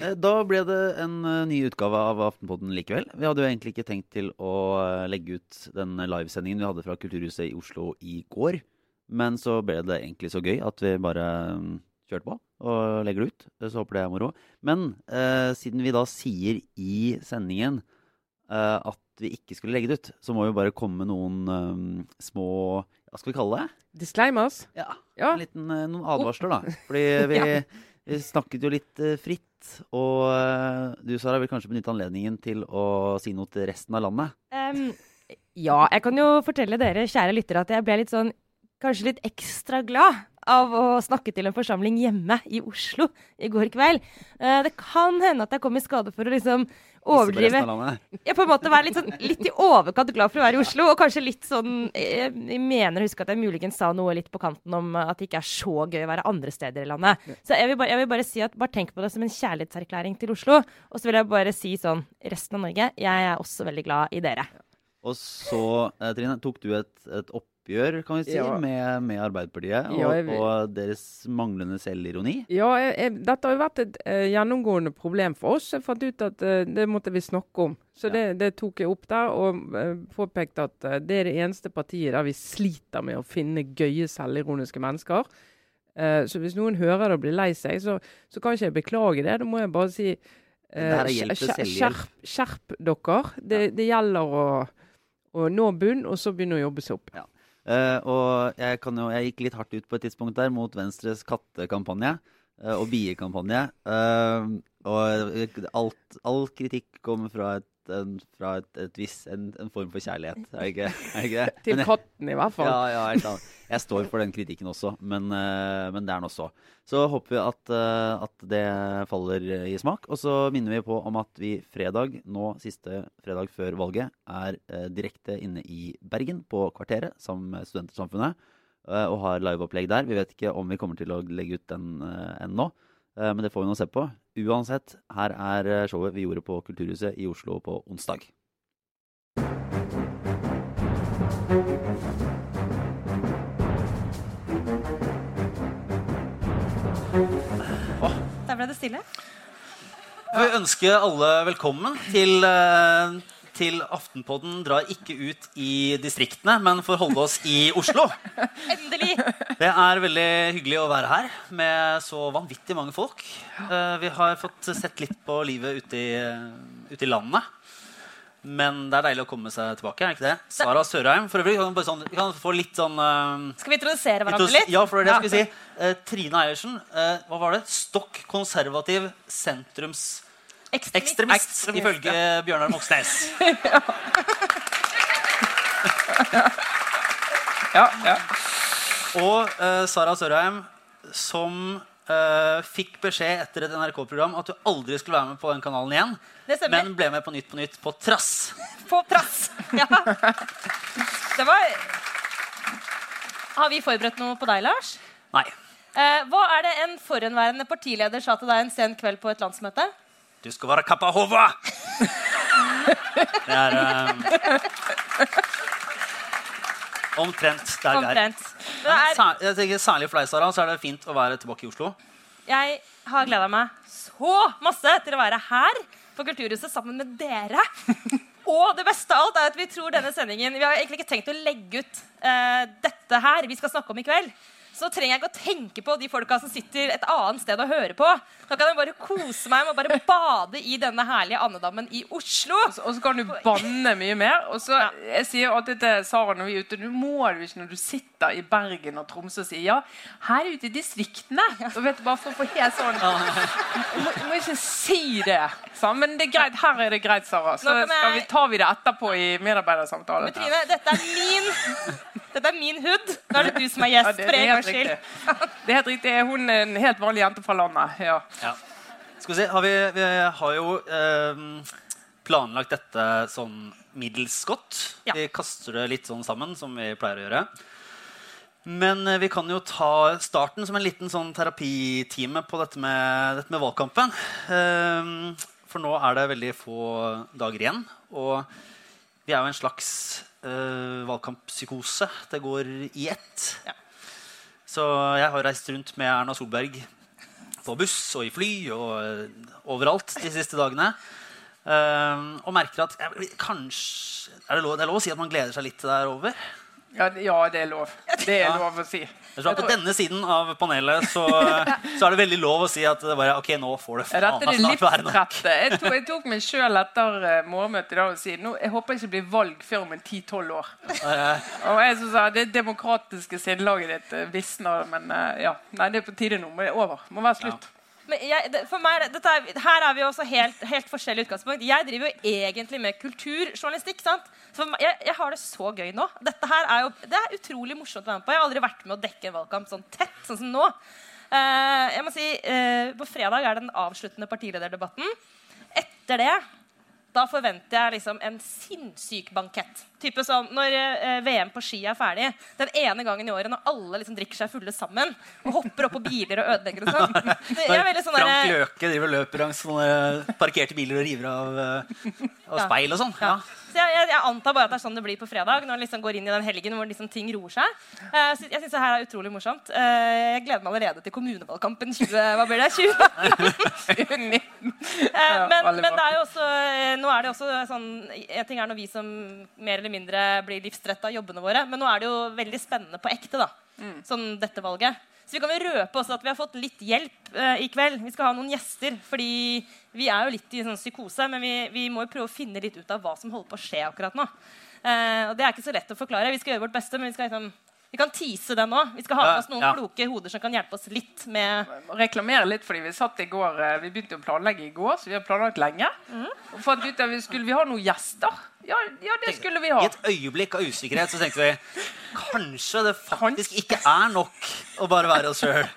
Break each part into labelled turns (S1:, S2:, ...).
S1: Eh, Da ble det en eh, ny utgave av Aftenpodden likevel. Vi hadde jo egentlig ikke tenkt til å eh, legge ut den livesendingen vi hadde fra Kulturhuset i Oslo i går. Men så ble det egentlig så gøy at vi bare mm, kjørte på og legger det ut. Så håper det er moro. Men eh, siden vi da sier i sendingen eh, at vi ikke skulle legge det ut, så må vi bare komme med noen eh, små Hva skal vi kalle det?
S2: Disclaimers?
S1: Ja,
S2: Ja.
S1: en liten, noen advarsler, da. Fordi vi, vi snakket jo litt eh, fritt. Og eh, du, Sara, vil kanskje benytte anledningen til å si noe til resten av landet?
S3: Um, ja, jeg kan jo fortelle dere, kjære lyttere, at jeg ble litt sånn Kanskje litt ekstra glad av å snakke til en forsamling hjemme i Oslo i går kveld. Eh, det kan hende at jeg kom i skade for å liksom overdrive. Jeg på en måte være litt, sånn, litt i overkant glad for å være i Oslo. Og kanskje litt sånn Jeg, jeg mener å huske at jeg muligens sa noe litt på kanten om at det ikke er så gøy å være andre steder i landet. Så jeg vil, bare, jeg vil bare si at bare tenk på det som en kjærlighetserklæring til Oslo. Og så vil jeg bare si sånn Resten av Norge, jeg er også veldig glad i dere.
S1: Og så, eh, Trine, tok du et, et oppgjør, kan vi si,
S2: Ja.
S1: med, med Arbeiderpartiet og,
S2: Ja, jeg
S1: og deres manglende selvironi?
S2: Ja, jeg, jeg, dette har jo vært et uh, gjennomgående problem for oss. Jeg fant ut at uh, det måtte vi snakke om. Så
S1: Ja.
S2: det, det tok jeg opp der, og uh, påpekte at det er det eneste partiet der vi sliter med å finne gøye, selvironiske mennesker. Så hvis noen hører det og blir lei seg, så, så kan ikke jeg beklage det. Da må jeg bare si skjerp, skjerp dere. Det, det gjelder å, å nå bunn, og så begynne å jobbe seg opp.
S1: Eh, og jeg, jo, jeg gikk litt hardt ut på et tidspunkt der mot Venstres kattekampanje uh, og biekampanje. Uh, og alt, all kritikk kommer fra, et, en, fra et, et viss, en, en form for kjærlighet. Er det ikke, er ikke det?
S2: Til katten, i hvert fall.
S1: Ja, ja. Jeg står for den kritikken også, men, eh, men det er den så. Så håper vi at, eh, at det faller i smak. Og så minner vi på om at vi fredag, nå siste fredag før valget, er eh, direkte inne i Bergen, på Kvarteret, sammen med Studentersamfunnet, og har liveopplegg der. Vi vet ikke om vi kommer til å legge ut den ennå, men det får vi nå se på. Uansett, her er eh, showet vi gjorde på Kulturhuset i Oslo på onsdag.
S3: Der ble det stille.
S1: Jeg vil ønske alle velkommen til, eh, til Aftenpodden drar ikke ut i distriktene, men får holde oss i Oslo.
S3: Endelig!
S1: Det er veldig hyggelig å være her med så vanvittig mange folk. Eh, Vi har fått sett litt på livet ute i, ute i landet. Men det er deilig å komme seg tilbake. er ikke det? Sara Sørheim, for øvrig. Kan, sånn, kan få litt sånn Uh,
S3: Skal vi introdusere hverandre litt?
S1: Ja, for det er det jeg skulle si. Uh, Trine Eiersen, uh, hva var det? Stokk konservativ sentrums
S3: Ekstremist.
S1: ekstremist, ifølge Bjørnar Moxnes.
S2: Ja, ja.
S1: Og uh, Sara Sørheim, som uh, fikk beskjed etter et NRK-program at du aldri skulle være med på den kanalen igjen, men ble med på Nytt på Nytt på trass.
S3: På trass. Ja. Det var Har vi forberedt noe på deg, Lars?
S1: Nei.
S3: Uh, hva er det en forhenværende partileder sa til deg en sen kveld på et landsmøte?
S1: Du skal være kappa hova! Det er um, Omtrent der vi er.
S3: Omtrent. Det er,
S1: Jeg tenker Særlig for deg, Sara, så er det fint å være tilbake i Oslo.
S3: jeg har gleda meg så masse til å være her på Kulturhuset sammen med dere. Og det beste av alt er at vi tror denne sendingen Vi har egentlig ikke tenkt å legge ut eh, dette her vi skal snakke om i kveld. Så trenger jeg ikke å tenke på de folka som sitter et annet sted og hører på. Da kan jeg bare kose meg med å bare bade i denne herlige andedammen i Oslo.
S2: Og så kan du banne mye mer. Og så Jeg sier alltid til Sara når vi er ute Du må du ikke når du sitter i Bergen og Tromsø og sier ja, her ute i distriktene. Du vet du bare for å få helt sånn Du må, må ikke si det. sant? men det er greit. Her er det greit, Sara. Så
S3: jeg-
S2: vi, tar vi det etterpå i medarbeidersamtalen.
S3: Men Trine, dette er min Dette er min hood. Da er det du som er gjest.
S2: Ja, det,
S3: for
S2: det er helt
S3: skyld.
S2: riktig. Det er helt riktig. Hun er en helt vanlig jente fra landet. Ja.
S1: Ja. Skal vi se, har vi, vi har jo eh, planlagt dette sånn middels godt.
S3: Ja.
S1: Vi kaster det litt sånn sammen, som vi pleier å gjøre. Men eh, vi kan jo ta starten som en liten sånn terapitime på dette med, dette med valgkampen. Eh, for nå er det veldig få dager igjen. Og vi er jo en slags eh, valgkamppsykose. Det går i ett.
S3: Ja.
S1: Så jeg har reist rundt med Erna Solberg på buss og i fly og eh, overalt de siste dagene. Uh, og merker at jeg, kanskje er det, lov, det er lov å si at man gleder seg litt til det er over?
S2: Ja, ja, det er lov. Det er lov å si.
S1: Jeg tror at På denne siden av panelet så, så er det veldig lov å si at det bare, ok, nå får det
S2: Ja,
S1: faen meg snart være nok.
S2: Jeg tok, jeg tok meg sjøl etter uh, morgenmøtet i dag og sa nå, jeg håper ikke det blir valg før om en 10-12 år.
S1: Eh,
S2: Og jeg som sa, Det demokratiske sinnelaget ditt visner, men eh, ja. Nei, det er på tide nå. Men det er over. Må være slutt.
S3: Men jeg, for meg, er, her er vi også helt, helt forskjellige utgangspunkt. Jeg driver jo egentlig med kulturjournalistikk. sant? Meg, jeg, jeg har det så gøy nå. Dette her er jo, Det er utrolig morsomt å være med på. Jeg har aldri vært med å dekke en valgkamp sånn tett sånn som nå. Uh, jeg må si, uh, På fredag er det den avsluttende partilederdebatten. Etter det da forventer jeg liksom en sinnssyk bankett. Type sånn, Når eh, VM på ski er ferdig, den ene gangen i året når alle liksom drikker seg fulle sammen og hopper opp på biler og ødelegger og sånn. Det- sånn
S1: Frank Løke driver og løper langs sånne parkerte biler og river av, eh, av speil og sånn.
S3: ja. Så jeg, jeg, jeg antar bare at det er sånn det blir på fredag, når man liksom går inn i den helgen hvor liksom ting roer seg. Uh, så jeg syns det her er utrolig morsomt. Uh, jeg gleder meg allerede til kommunevalgkampen 20, hva blir det? 20? uh, men, men det er jo også, eh, nå er det også sånn En ting er når vi som mer eller mindre blir livstretta av jobbene våre, men nå er det jo veldig spennende på ekte. da Sånn dette valget. Så vi kan vel røpe også at vi har fått litt hjelp eh, i kveld. Vi skal ha noen gjester. Fordi vi er jo litt i sånn psykose, men vi, vi må jo prøve å finne litt ut av hva som holder på å skje akkurat nå. Eh, og det er ikke så lett å forklare. Vi skal gjøre vårt beste, men vi skal liksom vi kan tease det nå. Vi skal ha med oss noen
S1: Ja.
S3: kloke hoder som kan hjelpe oss litt med
S2: reklamere litt, fordi vi satt i går eh, Vi begynte å planlegge i går, så vi har planlagt lenge.
S3: Mm.
S2: Og fant ut at vi skulle vi ha noen gjester. Ja, ja det skulle vi ha.
S1: I et øyeblikk av usikkerhet så tenkte vi kanskje det faktisk ikke er nok å bare være oss sjøl.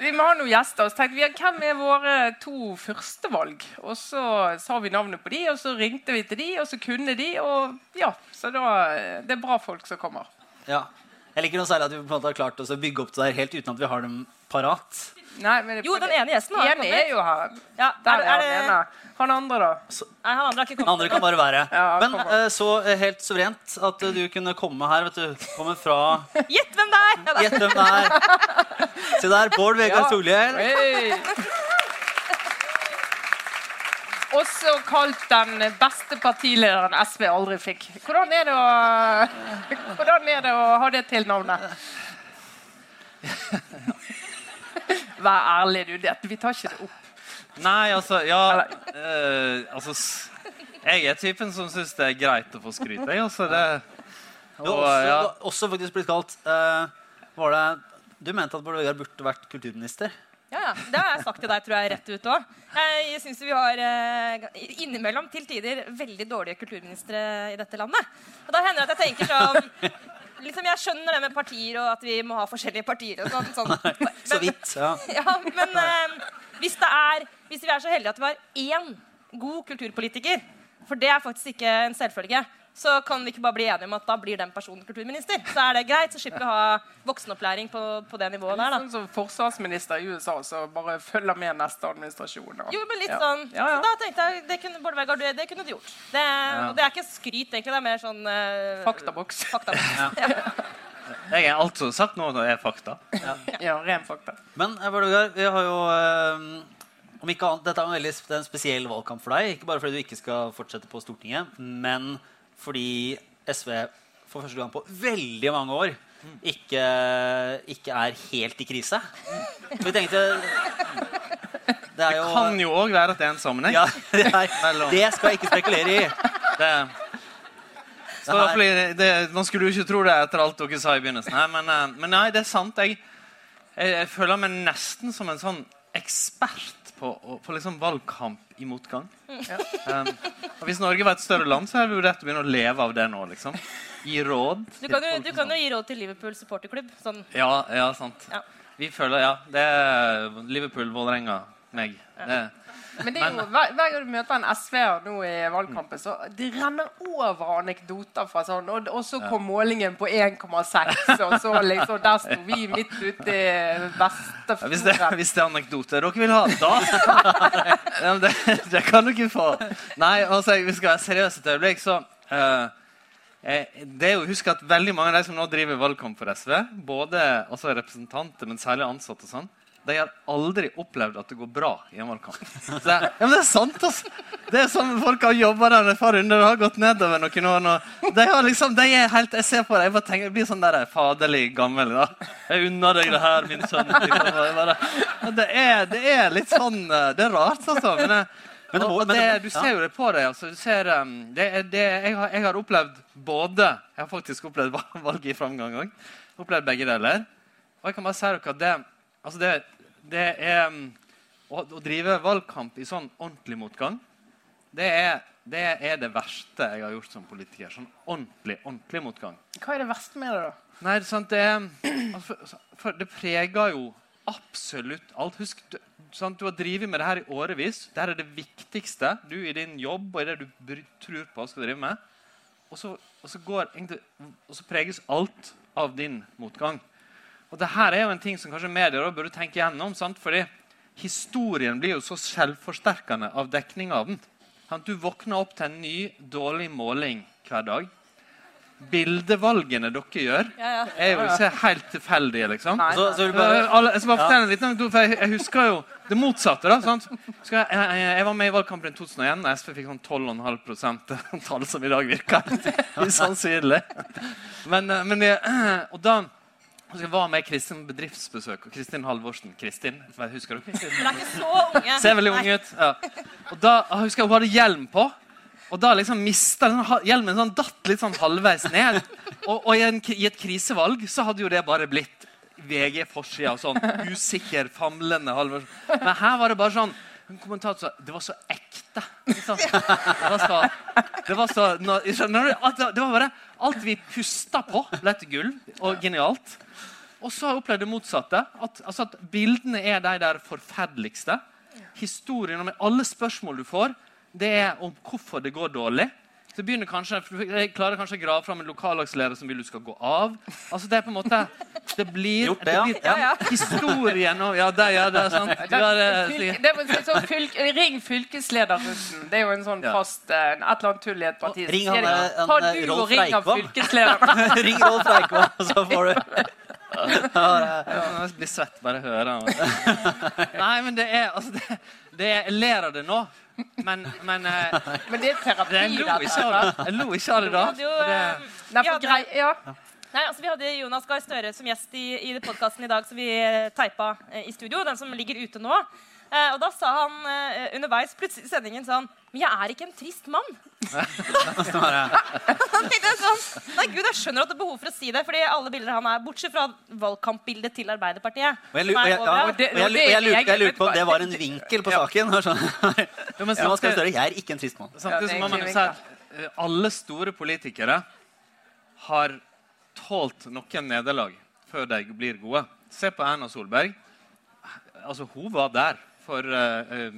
S2: Vi må ha noen gjester. Så tenkte vi, hvem er våre to førstevalg? Og så sa vi navnet på de, og så ringte vi til de, og så kunne de. Og ja, så da Det er bra folk som kommer.
S1: Ja. Jeg liker noe særlig at vi på en måte har klart oss å bygge opp det der helt uten at vi har dem parat.
S2: Nei, men det-
S3: Jo, den ene gjesten har kommet.
S2: er jo her.
S3: Ja,
S2: Der
S3: er,
S2: er den ene. Han andre, da?
S3: nei, han andre har ikke kommet.
S1: andre kan bare være.
S2: Ja,
S1: Men uh, så eh, helt suverent at eh, du kunne komme her. vet du. Komme fra
S3: Gjett hvem det er! Ja.
S1: Gjett hvem det er. Se der, Bård Vegar Solhjell.
S2: Hei. Også kalt den beste partilederen SV aldri fikk. Hvordan er det å, hvordan er det å ha det tilnavnet? Vær ærlig, du. Det, vi tar ikke det opp.
S4: Nei, altså Ja. eh, altså Jeg er typen som syns det er greit å få skryt. Jeg, altså, det, og,
S1: også,
S4: ja.
S1: også faktisk blitt kalt uh, var det, Du mente at Bård Vegar burde vært kulturminister?
S3: Ja, ja. Det har jeg sagt til deg tror jeg, rett ut òg. Jeg syns vi har eh, innimellom til tider veldig dårlige kulturministre i dette landet. Og da hender det at jeg tenker sånn liksom Jeg skjønner det med partier og at vi må ha forskjellige partier. og sånn, Men,
S1: Så vidt. ja.
S3: Ja, men uh, hvis, det er, hvis vi er så heldige at vi har én god kulturpolitiker, for det er faktisk ikke en selvfølge, så kan vi ikke bare bli enige om at da blir den personen kulturminister. Så er det greit, så slipper vi å ha voksenopplæring på, på det nivået der. da.
S2: Sånn som forsvarsminister i USA som bare følger med neste administrasjon. og-
S3: Jo, men litt
S2: Ja.
S3: sånn
S2: Ja, ja.
S3: Så da tenkte jeg det kunne, Bård Vegar, det, det kunne du gjort. Det, og det er ikke skryt, egentlig. Det er mer sånn uh,
S2: Faktaboks.
S3: faktaboks.
S4: jeg er alt som er sagt nå, det er fakta.
S2: Ja, ren fakta.
S1: Men eh, Bård Vegar, vi har jo eh, om ikke annet, Dette er en veldig det er en spesiell valgkamp for deg. Ikke bare fordi du ikke skal fortsette på Stortinget, men fordi SV for første gang på veldig mange år ikke, ikke er helt i krise. Vi tenkte Det jo
S4: Kan jo òg være at det er en sammenheng.
S1: ja, det, er, det skal jeg ikke spekulere i.
S4: Det, så
S1: Det
S4: det, Man skulle du ikke tro det etter alt dere sa i begynnelsen. her, Men, eh, men nei, det er sant. Jeg, jeg, jeg føler meg nesten som en sånn ekspert på, på liksom valgkamp i motgang. Um, og Hvis Norge var et større land, så hadde vi vurdert å begynne å leve av det nå. liksom. Gi råd.
S3: Du kan, jo,
S4: folk
S3: du kan jo gi råd til Liverpool supporterklubb. Sånn.
S4: Ja, ja, sant.
S3: Ja.
S4: Vi føler Ja, det er Liverpool, Vålerenga, meg. Det,
S2: Men det er jo, hver, hver gang du møter en SV-er nå i valgkampen, så det renner over anekdoter fra sånn Og, og så kom målingen på 1,6, og så liksom Der sto vi midt ute i
S4: Ja, hvis, det, hvis det er anekdoter dere vil ha, da ja, det, det kan dere få. Nei, altså, vi skal være seriøse et øyeblikk, så eh, det er jo Husk at veldig mange av de som nå driver valgkamp for SV, både representanter, men særlig ansatte, og sånn, de har aldri opplevd at det går bra i en valgkamp. Så ja, men det er sant, altså. Det er sånn Folk har jobba der et par runder, det har gått nedover noen år nå. De har liksom, de er helt, Jeg ser på det, jeg bare tenker, jeg blir sånn der faderlig gammel. da. Jeg unner deg det her, min sønn. Bare, det, er, det er litt sånn eh, Det er rart, altså. Men, jeg,
S1: Men det må-
S4: og, og det, du ser jo det på deg. altså. Du ser, det, det, jeg, har, jeg har opplevd både Jeg har faktisk opplevd valget i framgang òg. Opplevd begge deler. Og jeg kan bare si dere at det, altså det, det er um, å, å drive valgkamp i sånn ordentlig motgang, det er, det er det verste jeg har gjort som politiker. Sånn ordentlig, ordentlig motgang.
S2: Hva er det verste med det, da?
S4: Nei, det sant, det, er- altså, for, for det preger jo absolutt alt. Husk, du, sant, du har drevet med det her i årevis. Det her er det viktigste du i din jobb og i det du tror på skal drive med. Og så, og så, går, egentlig- og så preges alt av din motgang. Og det her er jo en ting som kanskje medier burde tenke gjennom. Sant? Fordi historien blir jo så selvforsterkende av dekninga av den. Du våkner opp til en ny, dårlig måling hver dag. Bildevalgene dere gjør,
S3: Ja, ja.
S4: er jo ikke helt tilfeldige, liksom.
S2: Nei.
S1: Så, så
S4: Eh,
S1: bare
S4: alle- Jeg skal bare fortelle en liten for jeg, jeg husker jo det motsatte. da, sant? Jeg, jeg, jeg var med i valgkampen i 2001, og SV fikk sånn 12,5 tall som i dag virker usannsynlig. Men, eh, men jeg, og da jeg var med Kristin bedriftsbesøk, og Kristin Halvorsen Kristin, husker du? Kristin?
S3: Dere er ikke så unge.
S4: Ser veldig ung ut. Ja. Og da jeg husker jeg hun hadde hjelm på. Og da liksom mista den hjelmen sånn, datt litt sånn halvveis ned. Og, og i, en, i et krisevalg så hadde jo det bare blitt VG-forsida. og Sånn usikker, famlende Halvorsen. Men her var det bare sånn en kommentator sa det var så ekte. Det var så, det var så nå- jeg skjønner, du? At det, det var bare Alt vi pusta på, ble til gull og genialt. Og så har jeg opplevd det motsatte. At, altså at Bildene er de der forferdeligste. Historien om alle spørsmål du får, det er om hvorfor det går dårlig. Så begynner kanskje, Jeg klarer kanskje å grave fram en lokallagsleder som vil du skal gå av. Altså Det er på en måte Det blir,
S1: Gjort det, ja.
S4: blir
S3: Ja, ja.
S4: historien og Ja, det, ja, det er sant. Eh,
S2: Fylke, det var sånn fylke, ring fylkeslederrussen. Det er jo en sånn
S4: Ja.
S2: fast eh, Et eller annet tull i et parti.
S1: Ring han, eh, han,
S2: du og
S1: Rolf
S2: ring
S1: Reikvam." Ring Rolf Reikvam, så får du
S4: Jeg blir svett bare jeg hører det. Nei, men det er altså det, det er, Jeg ler av det nå, men, men eh,
S2: Men det er terapi.
S4: det, jeg, lo ikke av det. jeg lo ikke av det da.
S3: Jo,
S4: det,
S3: er
S2: for grei, ja.
S3: Nei, altså Vi hadde Jonas Gahr Støre som gjest i, i podkasten i dag, som vi eh, teipa eh, i studio. Den som ligger ute nå. Eh, og da sa han eh, underveis plutselig i sendingen sånn Men jeg er ikke en trist mann. Han tenkte sånn, Nei, gud, Jeg skjønner at det er behov for å si det, fordi alle bilder han er, bortsett fra valgkampbildet til Arbeiderpartiet.
S1: Og jeg,
S3: er
S1: lurte, på om det var en vinkel på saken. Sånn.
S4: Ja, men
S1: Ja, Jonas Gahr jeg er ikke en trist mann.
S4: samtidig må man si at eh, alle store politikere har tålt noen nederlag før de blir gode. Se på Erna Solberg. Altså, hun var der for uh,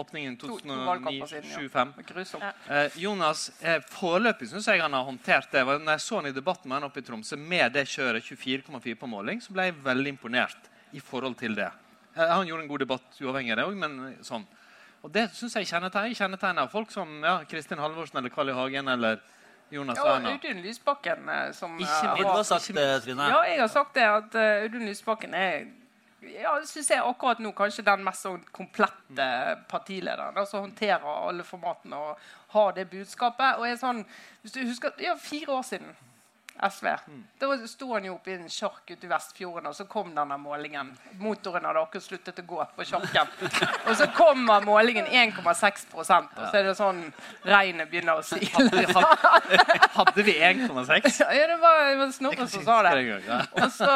S4: åpningen
S2: To- to valgkamper siden, ja.
S4: 2007-2005. Eh, Jonas, uh, foreløpig syns jeg han har håndtert det. Når jeg så han i debatten med han oppe i Tromsø med det kjøret 24,4 på måling, så ble jeg veldig imponert i forhold til det. Uh, han gjorde en god debatt uavhengig av det òg, men sånn. Og det syns jeg kjennetegner kjennetegner folk som ja, Kristin Halvorsen eller Carl I. Hagen eller Jonas
S2: Ja,
S4: Erna.
S2: Audun Lysbakken som
S4: Ikke
S1: Vil du
S2: har-
S1: sagt det, Trine?
S2: Ja, jeg har sagt det at uh, Audun Lysbakken er ja, synes jeg akkurat nå kanskje den mest sånn komplette partilederen. Altså håndterer alle formatene og har det budskapet. Og er sånn, hvis du husker, ja, Fire år siden SV. Da sto han jo oppe i en sjark ute i Vestfjorden, og så kom denne målingen. Motoren hadde akkurat sluttet å gå på sjarken. Og så kommer målingen 1,6% og så er det sånn regnet begynner å sile.
S4: Hadde vi 1,6?
S2: Ja, det var, det var Snorre som sa det. Og så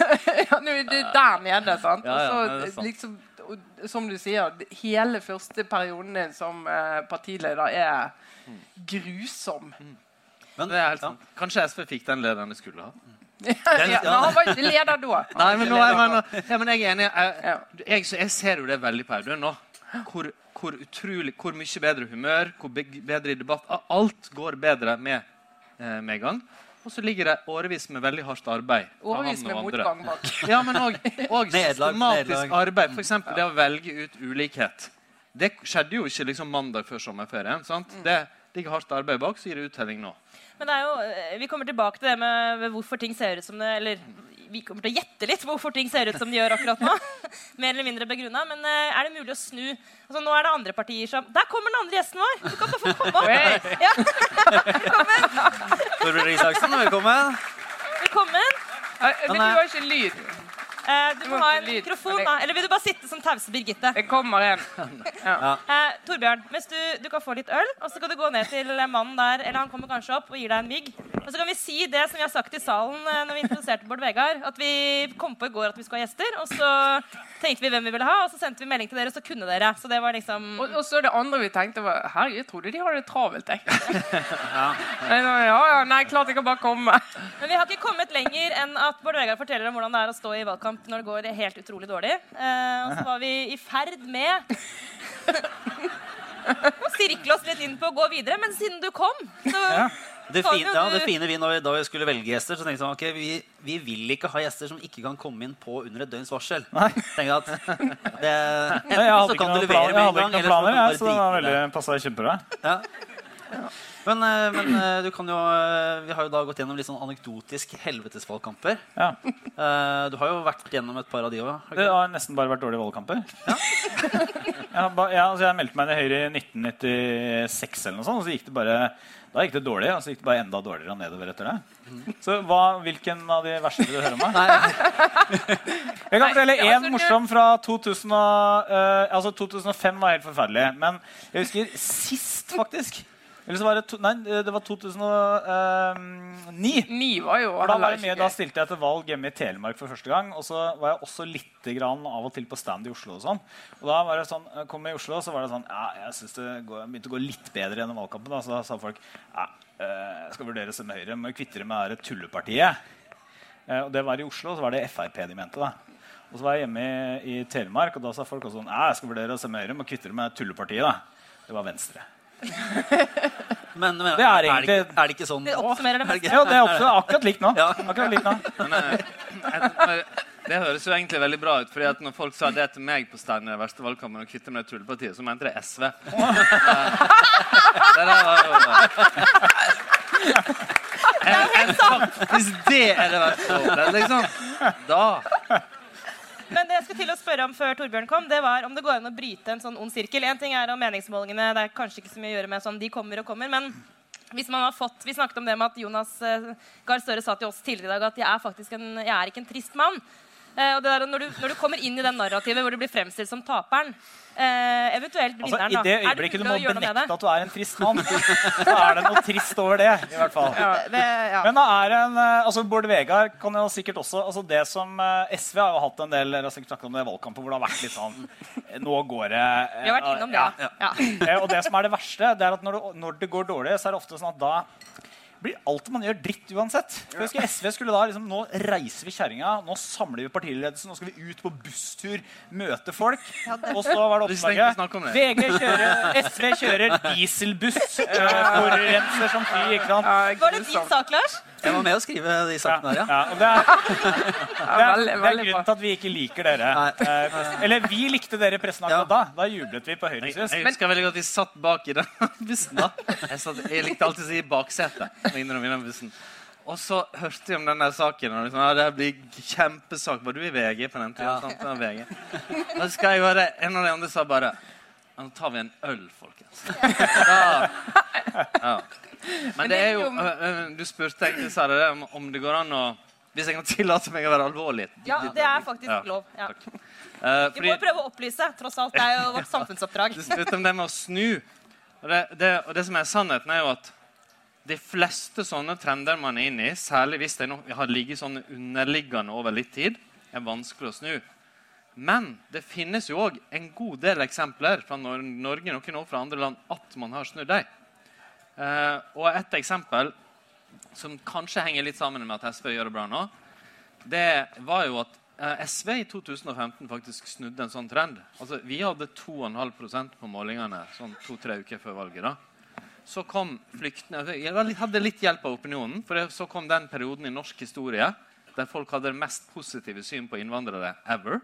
S2: ja, nå er det der nede, sant?
S4: Ja, ja,
S2: og
S4: er
S2: så liksom Som du sier, hele første perioden din som eh, partileder er grusom.
S1: Men,
S4: Det er helt sant. Kanskje SV fikk den lederen de skulle ha.
S2: ja, men han var ikke leder da.
S4: Nei, men, nå er,
S2: leder
S4: ja, men jeg er enig. Jeg, jeg, jeg ser jo det veldig på Audun nå. Hvor, hvor utrolig, hvor mye bedre humør, hvor bedre i debatt. Alt går bedre med med gang. Og så ligger det årevis med veldig hardt arbeid.
S2: Årevis med
S4: andre.
S2: motgang bak.
S4: Ja, men òg systematisk arbeid. F.eks. det å velge ut ulikhet. Det skjedde jo ikke liksom mandag før sommerferien. sant? Det ligger hardt arbeid bak, så gir det uttelling nå.
S3: Men det er jo, eh, vi kommer tilbake til det med med hvorfor ting ser ut som det Eller vi kommer til å gjette litt hvorfor ting ser ut som de gjør akkurat nå. Mer eller mindre begrunna. Men eh, er det mulig å snu? Altså, nå er det andre partier som Der kommer den andre gjesten vår! Du kan bare få komme opp.
S2: Hey.
S3: Ja,
S1: Torbjørn Isaksen, velkommen.
S3: velkommen.
S2: Men du har ikke lyd.
S3: Eh, du må ha en mikrofon, da. Eller vil du bare sitte som tause Birgitte?
S2: Det kommer en.
S3: Eh, Torbjørn, hvis du, du kan få litt øl, og så kan du gå ned til mannen der, eller han kommer kanskje opp og gir deg en vigg. Og så kan vi si det som vi har sagt i salen eh, når vi introduserte Bård Vegard, at vi kom på i går at vi skulle ha gjester, og så tenkte vi hvem vi ville ha, og så sendte vi melding til dere, og så kunne dere. Så det var liksom
S2: Og, og så det andre vi tenkte var Herregud, jeg trodde de hadde det travelt. Jeg. ja. ja, ja, nei, klart jeg kan bare komme.
S3: Men vi har ikke kommet lenger enn at Bård Vegard forteller om hvordan det er å stå i valgkamp når det går helt utrolig dårlig. Eh, og så var vi i ferd med å sirkle oss litt inn på å gå videre, men siden du kom, så
S1: Det fine, ja, det fine vi når vi, da vi skulle velge gjester, så tenkte vi okay, vi, vi vil ikke ha gjester som ikke kan komme inn på under et døgns varsel.
S5: Nei.
S1: Jeg at det,
S5: Nei, jeg hadde
S1: så
S5: ikke
S1: kan
S5: noen
S1: du levere
S5: jeg
S1: med en gang, eller så
S5: planer,
S1: kan du
S5: jeg,
S1: bare
S5: så det var
S1: drite i det.
S5: veldig passa kjempebra.
S1: Ja. Men, eh, men eh, du kan jo eh, Vi har jo da gått gjennom litt sånn anekdotisk helvetesvalgkamper.
S5: Ja.
S1: Eh, Du har jo vært gjennom et par av de òg.
S5: Det har nesten bare vært dårlige valgkamper. Ja. ba, ja, altså jeg meldte meg inn i Høyre i 1996, eller noe sånt, og så gikk det bare da gikk det dårlig, og så gikk det bare enda dårligere nedover etter det. Så hva, Hvilken av de verste vil du høre om? Jeg kan fortelle én morsom fra 2000 og, eh, altså 2005 var helt forferdelig. Men jeg husker sist, faktisk. Eller så var det, to, nei, det var 2009.
S2: Ni var jo
S5: For da, var jeg med, da stilte jeg til valg hjemme i Telemark for første gang. Og så var jeg også litt grann av og til på stand i Oslo. Og sånn. Og da var det sånn, jeg kom i Oslo, så var det sånn Ja, jeg synes det går, begynte å gå litt bedre gjennom valgkampen. Da. Så da sa folk ja, eh, jeg skal vurdere å stemme Høyre. Må kvitte dere med det tullepartiet. Eh, Og det var i Oslo, og så var det Frp de mente. da. Og så var jeg hjemme i, i Telemark, og da sa folk også sånn Ja, jeg skal vurdere å stemme Høyre. Må kvitte dere med tullepartiet. da. Det var Venstre.
S1: Men, men
S5: Det er
S1: er, det
S5: egentlig-
S1: ikke, er det ikke sånn
S3: Det
S1: nå?
S3: oppsummerer det
S1: det
S3: meste.
S5: Ja, det er akkurat likt nå.
S1: Ja.
S5: Akkurat likt nå.
S4: Men, eh, det høres jo egentlig veldig bra ut. fordi at når folk sa det til meg på stand i den verste valgkampen, og kvitte med det tullepartiet, så mente det SV. Det der var jo en, en, en, Hvis det er det verste liksom, da
S3: Men det jeg skulle til å spørre om før Torbjørn kom, det var om det går an å bryte en sånn ond sirkel. En ting er om meningsmålingene, det er kanskje ikke så mye å gjøre med sånn de kommer og kommer, men hvis man har fått, Vi snakket om det med at Jonas eh, Gahr Støre sa til oss tidligere i dag at jeg er faktisk en, jeg er ikke en trist mann. Eh, og det der, når, du, når du kommer inn i den narrativet hvor du blir fremstilt som taperen, eh, eventuelt
S5: Altså,
S3: vinneren,
S5: I
S3: da,
S5: det
S3: det
S5: øyeblikket du må benekte at du er en trist mann, så er det noe trist over det. i hvert fall.
S3: Ja, det- ja.
S5: Men da er en, eh, altså Bård Vegar kan jo sikkert også altså Det som eh, SV har jo hatt en del dere har sikkert snakket om det i valgkampen hvor det har vært litt sånn eh, Nå går det
S3: Vi har vært innom det, ja. ja.
S5: Og det som er det verste, det er at når det, når det går dårlig, så er det ofte sånn at da blir alt man gjør, dritt uansett. For jeg husker SV skulle da liksom Nå reiser vi kjerringa, nå samler vi partiledelsen, nå skal vi ut på busstur, møte folk. Og så var det oppslaget
S4: snakke om det.
S5: VG kjører, SV kjører dieselbuss, forurenser som fy. ikke sant?
S3: Var det din sak, Lars?
S1: Jeg var med å skrive de sakene her, ja.
S5: Ja, det, er, det, er, det er grunnen til at vi ikke liker dere. Eh, eller vi likte dere i pressen akkurat da. Da jublet vi på
S4: høyre.
S5: Høyres
S4: jeg husker veldig godt vi satt bak i den bussen. da. Jeg, satt, jeg likte alltid å si baksetet. den. Og så hørte jeg om den der saken. Og liksom, ja, det blir kjempesak. Var du i VG på den tiden?
S1: Ja.
S4: VG. Da skal jeg bare, En av de andre sa bare Nå tar vi en øl, folkens. Ja. ja. Men det er jo ø, ø, Du spurte egentlig, Sara, om, det går an å Hvis jeg kan tillate meg å være alvorlig?
S3: Ja, det er faktisk lov. Ja.
S4: Eh,
S3: Vi må prøve å opplyse, tross alt. Det er jo vårt samfunnsoppdrag.
S4: Du spurte om det med å snu. Og det, det, og det som er sannheten, er jo at de fleste sånne trender man er inne i, særlig hvis de har ligget sånn underliggende over litt tid, er vanskelig å snu. Men det finnes jo òg en god del eksempler fra Norge, Norge noen år fra andre land at man har snudd dem. Eh, og et eksempel som kanskje henger litt sammen med at SV gjør det bra nå, det var jo at eh, SV i 2015 faktisk snudde en sånn trend. Altså, vi hadde 2,5% på målingene sånn to-tre uker før valget. da. Så kom flyktningene altså, Jeg hadde litt hjelp av opinionen. For så kom den perioden i norsk historie der folk hadde det mest positive syn på innvandrere ever.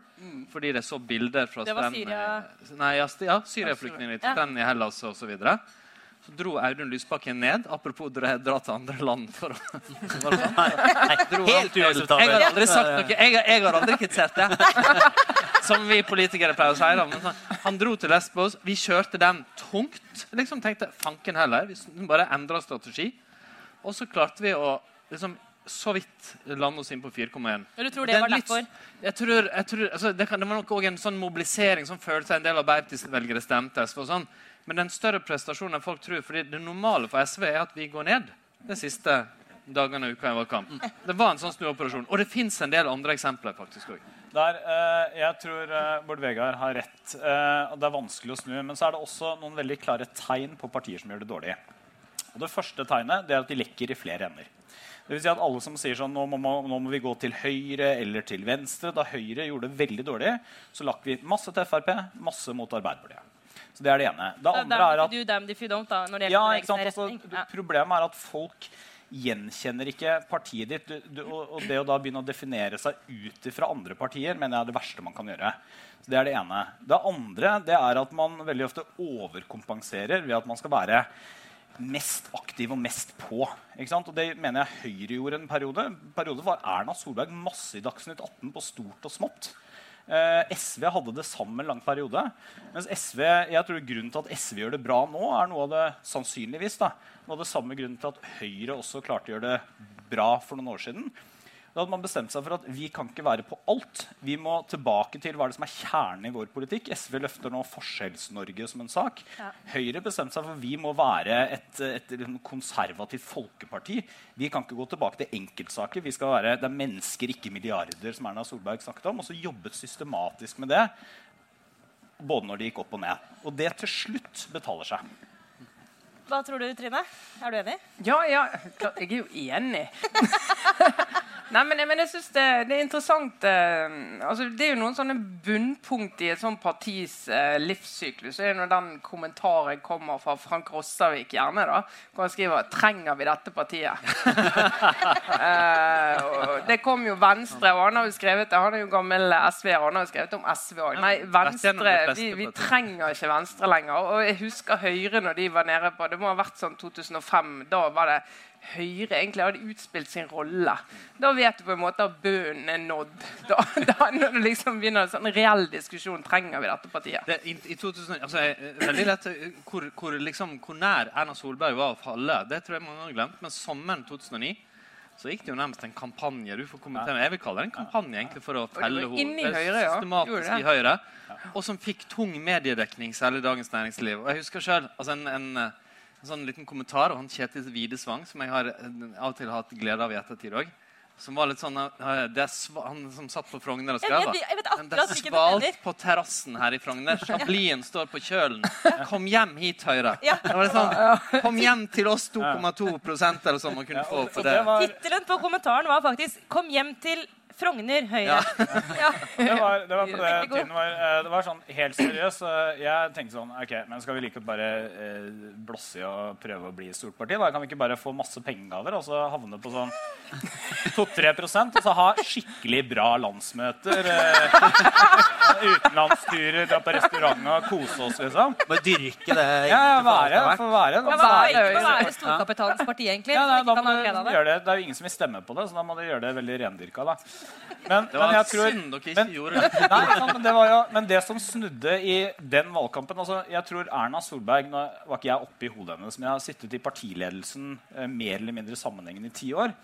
S4: Fordi de så bilder fra
S3: Det var Syria-
S4: Nei, ja, ja Syria-flyktninger i
S3: Ja.
S4: i Hellas osv. så dro Audun Lysbakken ned. Apropos dra, dra til andre land. For å, Helt
S1: Helt
S4: Jeg har aldri sagt noe. Jeg, har- jeg har aldri kritisert det. Som vi politikere pleier å si. Da. Men han dro til Lesbos. Vi kjørte den tungt. Liksom tenkte fanken heller. Vi bare endra strategi. Og så klarte vi å liksom, så vidt lande oss inn på 4,1.
S3: Du tror
S4: Det
S3: det var
S4: litt-
S3: derfor?
S4: Jeg tror, jeg tror, altså, det, kan, det var nok òg en sånn mobilisering som følte en del av Arbeiderparti-velgere stemte SV. og sånn. Men den større prestasjonen enn folk tror, fordi det normale for SV er at vi går ned de siste dagene og uka i valgkamp. Det var en sånn snuoperasjon. Og det fins en del andre eksempler. faktisk også.
S5: Der, eh, jeg tror eh, Bård Vegar har rett. Eh, det er vanskelig å snu. Men så er det også noen veldig klare tegn på partier som gjør det dårlig. Og Det første tegnet det er at de lekker i flere ender. Det vil si at alle som sier sånn, nå må, nå må vi gå til høyre eller til venstre. Da Høyre gjorde det veldig dårlig, så lakk vi masse til Frp, masse mot Arbeiderpartiet. Så Det er det ene. Det andre er at ja, ikke sant? Altså. Problemet er at folk gjenkjenner ikke partiet ditt. Du, du, og det å da begynne å definere seg ut fra andre partier mener jeg er det verste man kan gjøre. Så Det er det ene. Det andre det er at man veldig ofte overkompenserer ved at man skal være mest aktiv og mest på. Og Det mener jeg Høyre gjorde en periode. Periode var Erna Solberg masse i Dagsnytt 18 på stort og smått. Eh, SV hadde det samme en lang periode. Mens SV, jeg tror grunnen til at SV gjør det bra nå, er noe av det sannsynligvis da, noe av det samme grunnen til at Høyre også klarte å gjøre det bra for noen år siden. Da hadde man bestemt seg for at vi kan ikke være på alt. Vi må tilbake til hva er det som er kjernen i vår politikk. SV løfter nå Forskjells-Norge som en sak.
S3: Ja.
S5: Høyre bestemte seg for at vi må være et, et, liksom konservativt folkeparti. Vi kan ikke gå tilbake til enkeltsaker. Vi skal være, det er mennesker, ikke milliarder, som Erna Solberg snakket om. Og så jobbet systematisk med det, både når det gikk opp og ned. Og det til slutt betaler seg.
S3: Hva tror du, Trine? Er du enig?
S2: Ja, ja, jeg er jo enig. Nei, men, men jeg synes det, det er interessant eh, altså, Det er jo noen sånne bunnpunkt i et sånt partis eh, livssyklus. Det er når den kommentaren kommer fra Frank Rossavik, gjerne, da, hvor han skriver 'Trenger vi dette partiet?' Eh, og det kom jo Venstre, og han har jo skrevet det. Han er jo gammel SV-er, han har jo skrevet om SV òg. Nei, Venstre vi, vi trenger ikke Venstre lenger. Og jeg husker Høyre når de var nede på Det må ha vært sånn 2005. Da var det Høyre egentlig hadde utspilt sin rolle. Da vet du på en måte at bunnen er nådd. Da, da når det liksom begynner en sånn reell diskusjon trenger vi dette partiet.
S4: Det, i, i 2000, altså, eh, veldig lett eh, hvor, hvor, liksom, hvor nær Erna Solberg var å falle, det tror jeg mange har glemt. Men sommeren 2009 så gikk det jo nærmest en kampanje. Du får kommentere. Jeg vil kalle det en kampanje egentlig for å felle henne systematisk
S2: ja.
S4: I Høyre. Og som fikk tung mediedekning, særlig i Dagens Næringsliv. Og jeg husker selv, altså en, en, en sånn liten kommentar av han Kjetil Widesvang, som jeg har eh, av og til hatt glede av i ettertid òg. Som var litt sånn eh, det er sva, Han som satt på Frogner og
S3: Jeg
S4: skrev
S3: vet- jeg vet
S4: Det er svalt på terrassen her i Frogner. Chablien står på kjølen. Kom hjem hit, Høyre.
S3: Ja.
S4: Det var litt sånn, Kom hjem til oss 2,2 eller sånn man kunne få for det.
S5: det var,
S3: Tittelen på kommentaren var faktisk 'Kom hjem til Frogner Høyre'. Ja.
S5: det var, det var på det tiden var, eh, det var sånn helt seriøst. Jeg tenkte sånn Ok, men skal vi like bare eh, blåse i og prøve å bli stort parti? Da kan vi ikke bare få masse pengegaver og så havne på sånn 2-3% og så ha skikkelig bra landsmøter? Eh, utenlandsturer, dra på restaurant og kose oss, liksom?
S1: Bare dyrke det.
S5: Ja, ja, være,
S1: det
S5: få være. Få
S3: er
S5: være.
S3: ikke være storkapitalens parti, egentlig?
S5: Ja, nei, da må du gjøre det. det er jo ingen som vil stemme på det, så da må du gjøre det veldig rendyrka. Da. Men,
S4: Det var
S5: men tror
S4: dere
S5: men-
S4: gjorde det.
S5: Nei, sant, men, det var jo, men det som snudde i den valgkampen altså, Jeg tror Erna Solberg Nå var ikke jeg oppe i hodet hennes, men jeg har sittet i partiledelsen eh, mer eller mindre sammenhengende i ti år.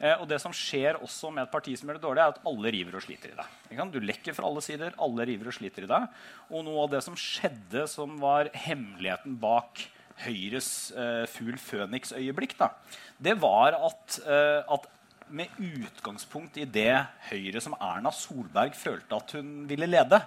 S5: Eh, og det som skjer også med et parti som gjør det dårlig, er at alle river og sliter i sant? Du lekker fra alle sider, alle river og sliter i det. Og noe av det som skjedde, som var hemmeligheten bak Høyres eh, fugl Føniks-øyeblikk, det var at, eh, at med utgangspunkt i det Høyre som Erna Solberg følte at hun ville lede,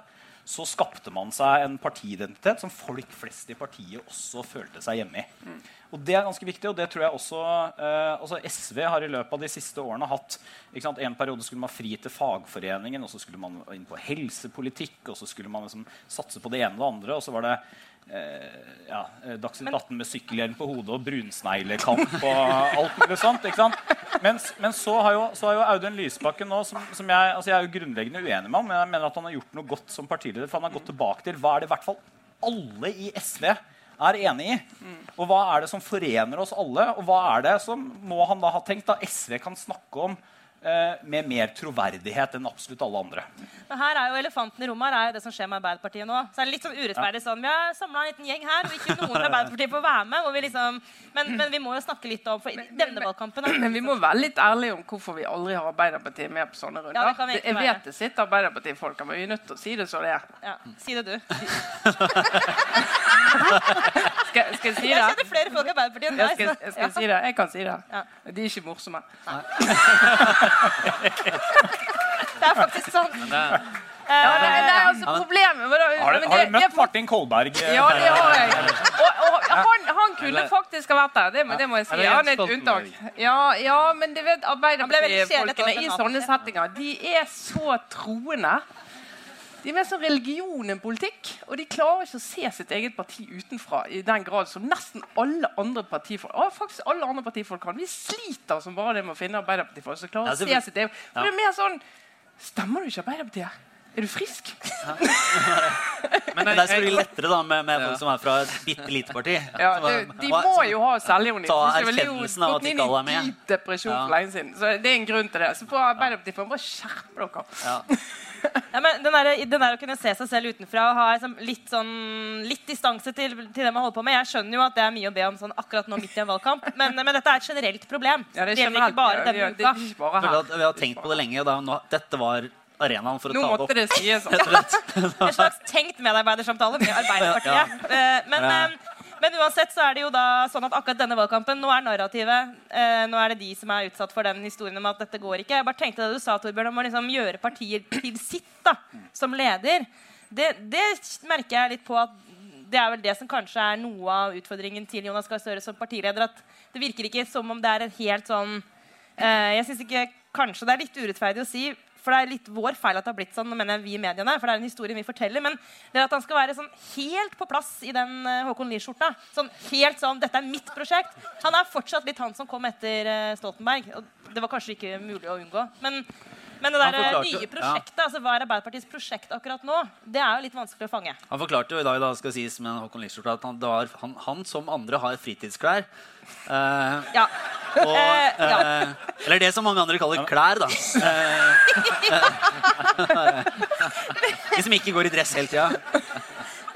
S5: så skapte man seg en partiidentitet som folk flest i partiet også følte seg hjemme i. Og Det er ganske viktig, og det tror jeg også eh, altså SV har i løpet av de siste årene hatt sant, En periode skulle man fri til fagforeningen, og så skulle man inn på helsepolitikk, og så skulle man liksom satse på det ene og det andre. og så var det ja, eh, Dagsnytt 18 med sykkelhjelm på hodet og brunsneglekamp og alt mulig sånt. ikke sant? Mens, men så har, jo, så har jo Audun Lysbakken nå, som, som jeg, altså jeg er jo grunnleggende uenig med ham, men jeg mener at han har gjort noe godt som partileder. For han har gått tilbake til hva er det i hvert fall alle i SV er enig i. Og hva er det som forener oss alle? Og hva er det som må han da ha tenkt da SV kan snakke om eh, med mer troverdighet enn absolutt alle andre?
S3: Men her er jo elefanten i rommet her er jo det som skjer med Arbeiderpartiet nå. Så er det litt sånn urettferdig sånn, Vi har samla en liten gjeng her, og ikke noen fra Arbeiderpartiet får være med. Og vi liksom, men, men vi må jo snakke litt om for denne valgkampen. Men,
S2: Men vi må være litt ærlige om hvorfor vi aldri har Arbeiderpartiet med på sånne runder.
S3: Ja, det kan vi ikke
S2: jeg
S3: være.
S2: vet det sitter Arbeiderpartifolk her, men vi er nødt til å si det så det er.
S3: Ja, si det, du.
S2: Skal, skal jeg si
S3: Jeg kjenner flere folk i Arbeiderpartiet enn
S2: Jeg
S3: deg.
S2: skal, jeg skal si det. Jeg kan si det.
S3: Ja.
S2: De er ikke morsomme.
S3: Det er faktisk sånn.
S4: Men det,
S2: Ja, det, det er altså problemet med det.
S5: Har du,
S2: men
S5: har du møtt Martin Kolberg? eh,
S2: Ja, det har jeg. Og, og han, han kunne faktisk ha vært der. Det må, det må jeg si. Han er et unntak. Ja, ja, men du vet Arbeiderparti-folkene i sånne settinger. De er så troende. De er mer sånn religion enn politikk. Og de klarer ikke å se sitt eget parti utenfra i den grad som nesten alle andre partifolk ja, faktisk alle andre partifolk kan. Vi sliter som bare det med å finne Arbeiderpartifolk som klarer
S1: Ja,
S2: å se sitt eget. For det er mer sånn Stemmer du ikke Arbeiderpartiet? Er du frisk?
S4: men
S1: Men det er selvfølgelig lettere da med, med
S4: Ja.
S1: folk som er fra et bitte lite parti.
S2: Ja, det, de må
S1: som-
S2: jo ha selvironi.
S1: ta erkjennelsen av at
S2: de
S1: ikke alle er med.
S2: depresjon
S1: Ja.
S2: for lenge siden. Så det er en grunn til det. Så på Arbeiderpartiet får bare skjerpe dere.
S1: Ja.
S3: Men den der, den der å kunne se seg selv utenfra og ha liksom litt, sånn, litt distanse til, til det man holder på med Jeg skjønner jo at det er mye å be om sånn akkurat nå midt i en valgkamp, men, men dette er et generelt problem.
S2: Ja, det
S3: det
S2: er
S3: gjelder ikke bare denne
S2: vi har-
S3: uka.
S1: Vi har, vi har tenkt på det lenge. Da, nå, dette var arenaen for å
S2: Nå
S1: ta det
S2: måtte
S1: opp.
S2: det sies.
S1: Rett og slett.
S3: En slags tenkt medarbeidersamtale med Arbeiderpartiet. Ja. Men,
S1: Ja.
S3: eh, men uansett så er det jo da sånn at akkurat denne valgkampen Nå er narrativet eh, Nå er det de som er utsatt for den historien om at dette går ikke. Jeg bare tenkte det du sa, Torbjørn, om å liksom gjøre partier til sitt da, som leder. Det, det merker jeg litt på at det er vel det som kanskje er noe av utfordringen til Jonas Gahr Støre som partileder. At det virker ikke som om det er en helt sånn eh, Jeg synes ikke Kanskje det er litt urettferdig å si, for det er litt vår feil at det har blitt sånn. Mener jeg vi i mediene, for det er en historie vi forteller. Men det er at han skal være sånn helt på plass i den eh, Håkon Lie-skjorta. Sånn helt sånn Dette er mitt prosjekt. Han er fortsatt litt han som kom etter eh, Stoltenberg. Og det var kanskje ikke mulig å unngå. Men, men det der eh, nye prosjektet, altså hva er Arbeiderpartiets prosjekt akkurat nå, det er jo litt vanskelig å fange.
S1: Han forklarte jo i dag da, skal sies med Håkon Lichskjorta, at han, var, han, han som andre har fritidsklær. Eh,
S3: Ja.
S1: og,
S3: Eh, ja.
S1: eh, eller det som mange andre kaller klær, da. Eh, de som ikke går i dress hele tida.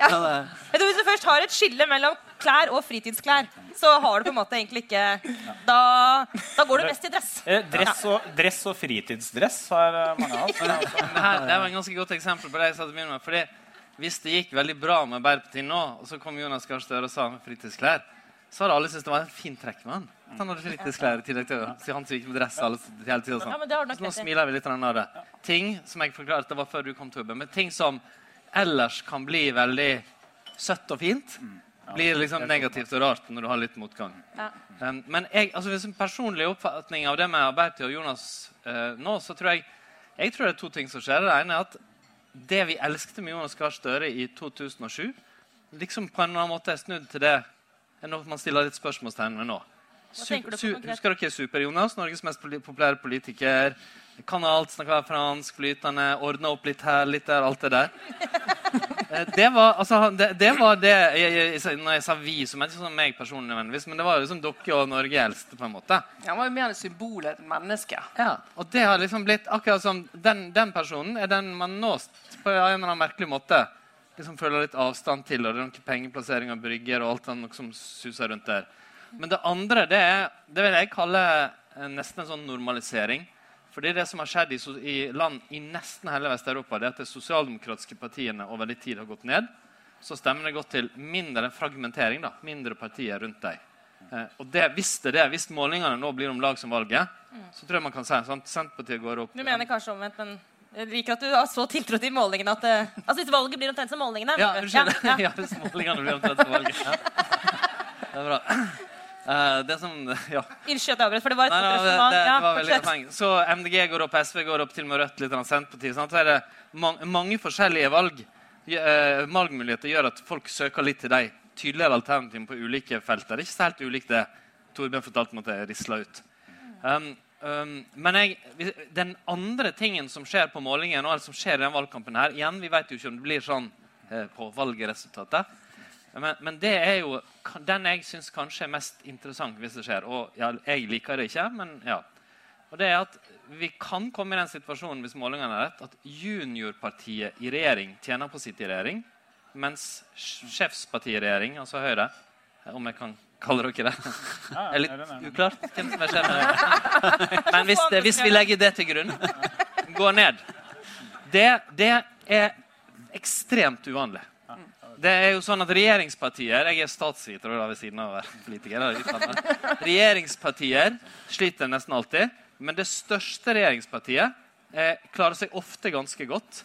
S1: Ja, det-
S3: Vet du, Hvis du først har et skille mellom klær og fritidsklær, så har du på en måte egentlig ikke Da, da går du mest i dress.
S5: Eh, Dress og, dress og fritidsdress har eh, mange av oss.
S4: det, her, det var et ganske godt eksempel på det jeg sa til å med. Fordi hvis det gikk veldig bra med Arbeiderpartiet nå, og så kom Jonas Gahr Støre og sa med fritidsklær, så hadde alle syntes det var en fin trekk med han. At han hadde fritidsklær i tillegg til å han gikk med dress alle, hele tiden. Sånn.
S3: men det har du nok
S4: Så nå smiler vi litt av det. Ting som jeg forklarte det var før du kom, Tobbe, men ting som ellers kan bli veldig søtt og fint, blir liksom negativt og rart når du har litt motgang.
S3: Ja.
S4: Men jeg, altså hvis en personlig oppfatning av det med Arbeiderpartiet og Jonas eh, nå, så tror jeg jeg tror det er to ting som skjer. Det ene er at det vi elsket med Jonas Gahr Støre i 2007, liksom på en eller annen måte er snudd til det er noe man stiller litt spørsmålstegn ved nå.
S3: Hva du på
S4: husker dere Super-Jonas? Norges mest populære politiker. Kan alt, snakker fransk, flytende, ordner opp litt her, litt der, alt det der. Eh, Det var, altså, det, det var det jeg, jeg, Når jeg sa vi, så mente jeg sånn meg personlig, nødvendigvis, men det var liksom dere og Norge eldste. på en måte.
S2: Han var jo mer et symbol enn et menneske.
S4: Ja, og det har liksom blitt akkurat som den, den personen er den man nå på en eller annen merkelig måte liksom føler litt avstand til. og det er noen pengeplassering av brygger og alt sånt som suser rundt der. Men det andre det er det vil jeg kalle eh, nesten en sånn normalisering. Fordi det som har skjedd i, i land i nesten hele Vest-Europa, det er at de sosialdemokratiske partiene over litt tid har gått ned. Så stemmene gått til mindre fragmentering, da, mindre partier rundt deg. Eh, og det, hvis det er det, hvis målingene nå blir om lag som valget, så tror jeg man kan si sant? Senterpartiet går opp
S3: Du mener kanskje omvendt, men jeg liker at du har så tiltro til målingene at eh, Altså hvis valget blir omtrent som målingene
S4: Ja, unnskyld.
S3: Ja,
S4: Ja,
S3: ja.
S4: hvis målingene blir omtrent som valget. Ja. Det er bra. Eh, det som Ja.
S3: Unnskyld at jeg avbrøt, for det var et
S4: Nei,
S3: godt
S4: nei, det, det,
S3: Ja,
S4: det var veldig godt poeng. Så MDG går opp, SV går opp, til og med Rødt litt, Senterpartiet. Sant? Så er det mange, mange forskjellige valg. eh, valgmuligheter gjør at folk søker litt til de tydeligere alternativene på ulike felter. Det er ikke så helt ulikt det Torbjørn fortalte om at jeg risla ut. Um, um, men jeg, den andre tingen som skjer på målingen, og som skjer i den valgkampen her Igjen, vi vet jo ikke om det blir sånn eh, på valgresultatet. Men, men det er jo den jeg syns kanskje er mest interessant hvis det skjer. Og ja, jeg liker det ikke, men ja. Og det er at Vi kan komme i den situasjonen hvis målingene er rett, at juniorpartiet i regjering tjener på sitt i regjering, mens sjefspartiet i regjering, altså Høyre Om jeg kan kalle dere det? Det er litt uklart hvem som er sjef. Men hvis, det, hvis vi legger det til grunn, går ned det, det er ekstremt uvanlig. Det er jo sånn at Regjeringspartier Jeg er statsviter ved siden av å være politiker. det er. Regjeringspartier sliter nesten alltid. Men det største regjeringspartiet eh, klarer seg ofte ganske godt.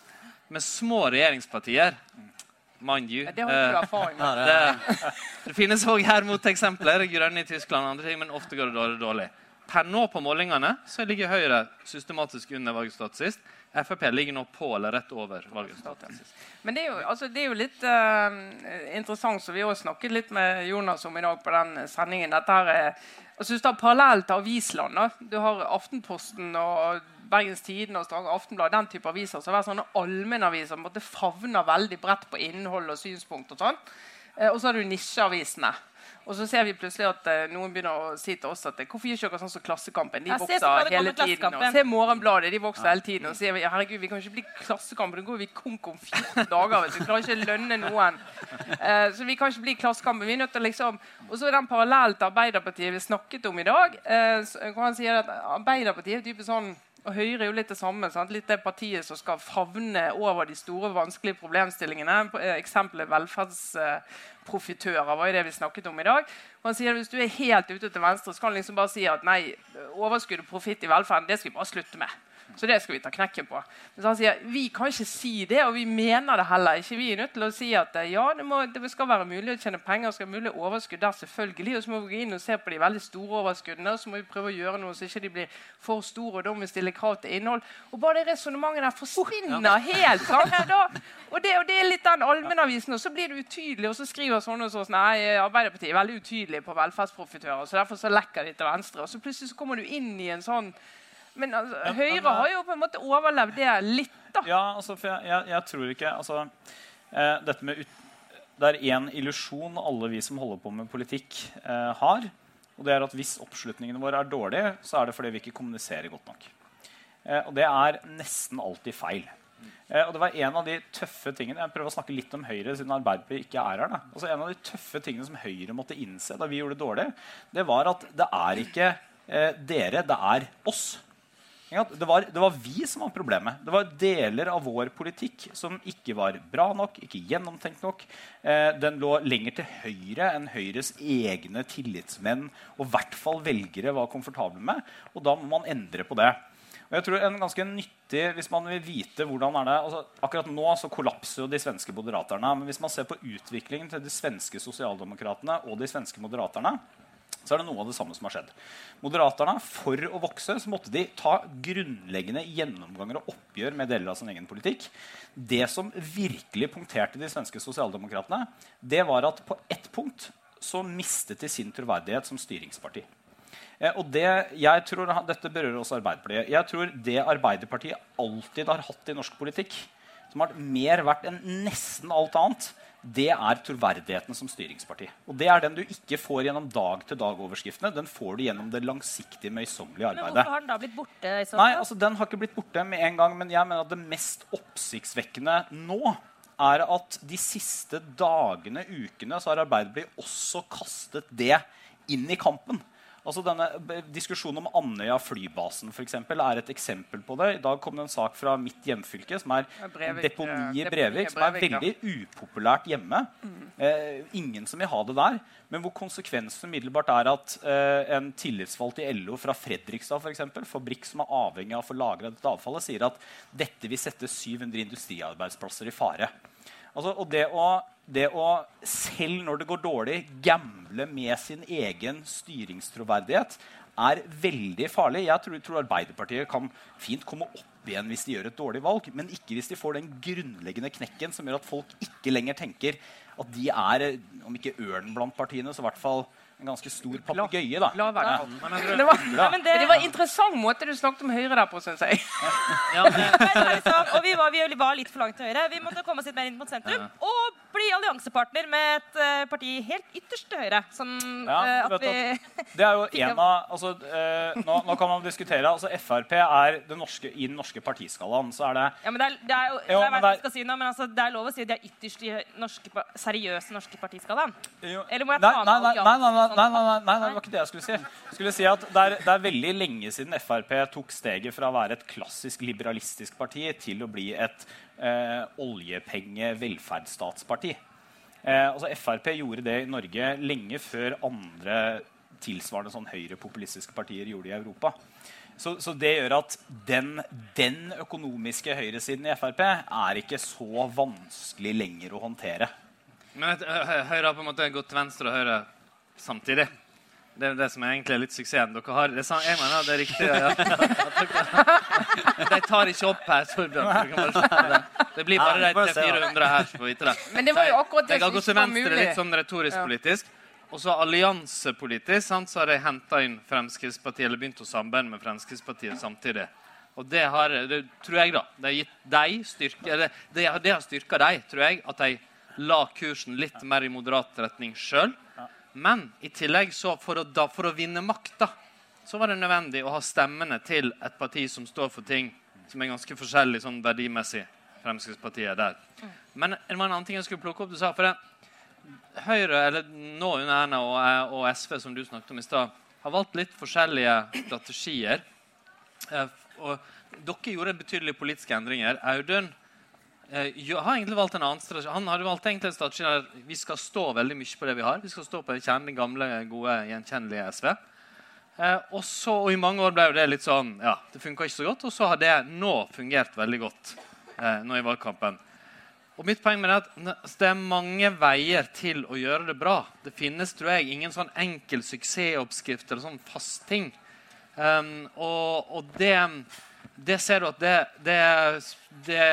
S4: Med små regjeringspartier, mind you
S2: Det har ikke du
S4: eh, det, det finnes òg her mot eksempler. Grønne i Tyskland og andre ting, men ofte går det dårlig. dårlig. Per nå på målingene så ligger Høyre systematisk under valgresultatet sist. Frp ligger nå på eller rett over valgresultatet.
S2: Men det er jo, altså, det er jo litt uh, interessant, som vi også snakket litt med Jonas om i dag på den sendingen. Dette her er, jeg synes det er parallelt til avisland. Du har Aftenposten og Bergens Tidende og Stavanger Aftenblad, den type aviser som er sånne allmennaviser som favner veldig bredt på innhold og synspunkt. Og sånn. Uh, og så har du nisjeavisene. Og så ser vi plutselig at eh, noen begynner å si til oss at eh, hvorfor gjør ikke dere sånn som Klassekampen? De
S3: Ja,
S2: vokser hele tiden. Og se Morgenbladet, de vokser hele tiden. Og sier vi herregud, vi kan ikke bli Klassekampen. Da går vi konk om 14 dager. Vi klarer ikke å lønne noen. Eh, så vi kan ikke bli Klassekampen. Vi er nødt til liksom Og så er den parallellen til Arbeiderpartiet vi snakket om i dag. Eh, så kan man si at Arbeiderpartiet er typisk sånn og Høyre er jo litt det samme. Sant? Litt det partiet som skal favne over de store, vanskelige problemstillingene. Eh, Eksempelet velferdsprofitører var jo det vi snakket om i dag. Og han sier at Hvis du er helt ute til venstre, så kan du liksom bare si at nei, overskudd og profitt i velferden det skal vi bare slutte med. Så det skal vi ta knekken på. Men så han sier vi kan ikke si det, og vi mener det heller ikke. Vi er nødt til å si at eh, ja, det, må, det skal være mulig å tjene penger, skal være mulig overskudd der, selvfølgelig. Og så må vi gå inn og se på de veldig store overskuddene, og så må vi prøve å gjøre noe så ikke de blir for store, og da må vi stille krav til innhold. Og bare det resonnementet der forsvinner helt. Sant? Og, det, og det er litt den allmennavisen, og så blir det utydelig, og så skriver sånne og sånn. nei, Arbeiderpartiet er veldig utydelig på velferdsprofitører, så derfor så lekker de til venstre. Og så plutselig så kommer du inn i en sånn men altså, Høyre
S5: eh,
S2: har jo på en måte overlevd det litt, da.
S5: Ja, altså, for jeg, jeg, jeg tror ikke altså, eh, dette med ut, Det er én illusjon alle vi som holder på med politikk, eh, har. Og det er at hvis oppslutningene våre er dårlige, så er det fordi vi ikke kommuniserer godt nok. Eh, og det er nesten alltid feil. Eh, og det var en av de tøffe tingene Jeg prøver å snakke litt om Høyre siden Arbeiderpartiet ikke er her. Da. Altså, en av de tøffe tingene som Høyre måtte innse da vi gjorde det dårlig, det var at det er ikke eh, dere, det er oss. Det var, det var vi som var problemet. Det var deler av vår politikk som ikke var bra nok, ikke gjennomtenkt nok. Eh, den lå lenger til høyre enn Høyres egne tillitsmenn og i hvert fall velgere var komfortable med. Og da må man endre på det. Og jeg tror en ganske nyttig, Hvis man vil vite hvordan er det, altså Akkurat nå så kollapser jo de svenske moderaterne. Men hvis man ser på utviklingen til de svenske sosialdemokratene og de svenske moderaterne, så er det noe av det samme som har skjedd. Moderaterne, For å vokse så måtte de ta grunnleggende gjennomganger og oppgjør med deler av sin egen politikk. Det som virkelig punkterte de svenske sosialdemokratene, det var at på ett punkt så mistet de sin troverdighet som styringsparti. Eh, og det, jeg tror, Dette berører også Arbeiderpartiet. Jeg tror det Arbeiderpartiet alltid har hatt i norsk politikk, som har vært mer verdt enn nesten alt annet, det er troverdigheten som styringsparti. Og det er den du ikke får gjennom dag-til-dag-overskriftene. Den får du gjennom det langsiktige, møysommelige
S3: Men hvorfor har den da blitt borte? i
S5: Nei, altså Den har ikke blitt borte med en gang, men jeg mener at det mest oppsiktsvekkende nå er at de siste dagene, ukene, så har Arbeiderpartiet også kastet det inn i kampen. Altså denne Diskusjonen om Andøya flybasen for eksempel, er et eksempel på det. I dag kom det en sak fra mitt hjemfylke, som er
S2: Brevik,
S5: deponi i Brevik, som er veldig upopulært hjemme. Eh, ingen som vil ha det der. Men hvor konsekvensen umiddelbart er at eh, en tillitsvalgt i LO fra Fredrikstad, for eksempel, fabrikk som er avhengig av å få lagra dette avfallet, sier at dette vil sette 700 industriarbeidsplasser i fare. Altså, og det å, det å, selv når det går dårlig, gamble med sin egen styringstroverdighet er veldig farlig. Jeg tror, tror Arbeiderpartiet kan fint komme opp igjen hvis de gjør et dårlig valg, men ikke hvis de får den grunnleggende knekken som gjør at folk ikke lenger tenker at de er, om ikke ørnen blant partiene, så i hvert fall en ganske stor papegøye. da.
S2: La være.
S4: Men
S2: Det var,
S3: Ja, men det,
S2: det var en interessant måte du snakket om Høyre der på, syns jeg.
S4: ja, det,
S3: Men det og vi var, vi var litt for langt til høyre. Vi måtte komme oss litt mer inn mot sentrum. Og bli alliansepartner med et eh, parti helt ytterst til høyre. Sånn
S5: Ja,
S3: eh, at vi
S5: Det er jo en av altså, eh, nå, nå kan man diskutere. altså Frp er norske, I den norske partiskalaen så er det
S3: Ja, men det er, det er jo
S5: Jo,
S3: det er,
S5: det
S3: jeg skal si nå, men altså, det er lov å si at de er ytterst i norske, seriøse norske partiskalaen. Eller må jeg ta
S5: nei, nei, nei, nei, nei, nei, nei, nei, det var ikke det jeg skulle si. Jeg skulle si at det er, det er veldig lenge siden Frp tok steget fra å være et klassisk liberalistisk parti til å bli et oljepenge-velferdsstatsparti. Eh, altså Frp gjorde det i Norge lenge før andre tilsvarende sånn høyrepopulistiske partier gjorde i Europa. Så, så det gjør at den, den økonomiske høyresiden i Frp er ikke så vanskelig lenger å håndtere.
S4: Men Høyre har på en måte gått til venstre og høyre samtidig. Det er det som egentlig er litt suksessen. Dere har, det er jeg mener det er riktig. Ja. De tar ikke opp her, Torbjørn. Det blir bare de
S1: bare se, da.
S4: 300-400 her som får vite det.
S2: Men det var jo akkurat det som ikke var mulig.
S4: litt sånn retorisk-politisk. Og så alliansepolitisk sant, så har de henta inn Fremskrittspartiet, eller begynt å samarbeide med Fremskrittspartiet samtidig. Og det har, det tror jeg, da. Det har gitt de styrke, eller, det, har- det har styrka dem, tror jeg, at de la kursen litt mer i moderat retning sjøl. Men i tillegg, så for å, da, for å vinne makt, da, så var det nødvendig å ha stemmene til et parti som står for ting som er ganske forskjellig sånn verdimessig. Fremskrittspartiet er der. Men det var en annen ting jeg skulle plukke opp. Du sa, for det, Høyre, eller nå under Erna og, og SV, som du snakket om i stad, har valgt litt forskjellige strategier. Eh, og dere gjorde betydelige politiske endringer. Audun eh, jo- har egentlig valgt en annen strategi. Han hadde valgt egentlig en strategi der vi skal stå veldig mye på det vi har. Vi skal stå på den gamle, gode, gjenkjennelige SV. Eh, og, så, og i mange år ble det litt sånn Ja, det funka ikke så godt. Og så har det nå fungert veldig godt eh, nå i valgkampen. Og mitt poeng med Det er at altså, det er mange veier til å gjøre det bra. Det finnes tror jeg, ingen sånn enkel suksessoppskrift eller sånn fast ting. Um, og, og det, det ser du at det, det, det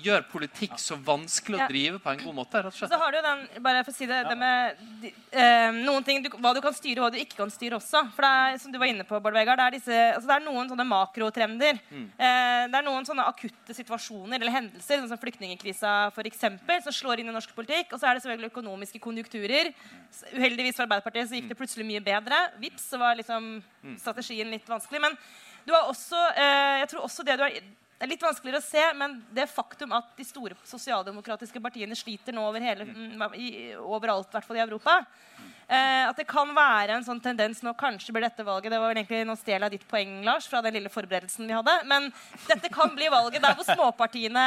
S4: gjør politikk så vanskelig å drive på en god måte. rett og slett.
S3: Så har du den, bare for å si det, det med de, eh, noen ting du, hva du kan styre, og hva du ikke kan styre også. For det er, som du var inne på, Bård Vegar, det er, disse, altså det er noen sånne makrotrender. Eh, det er noen sånne akutte situasjoner eller hendelser, sånn som flyktningkrisa eksempel, som slår inn i norsk politikk. Og så er det selvfølgelig økonomiske konjunkturer. Uheldigvis for Arbeiderpartiet så gikk det plutselig mye bedre. Vips, så var liksom strategien litt vanskelig. Men du har også, eh, jeg tror også det du har det er litt vanskeligere å se, men det faktum at de store sosialdemokratiske partiene sliter nå over hele, mm, overalt, i hvert fall i Europa eh, At det kan være en sånn tendens nå Kanskje blir dette valget Det var vel egentlig Nå stjel jeg ditt poeng, Lars, fra den lille forberedelsen vi hadde. Men dette kan bli valget der hvor småpartiene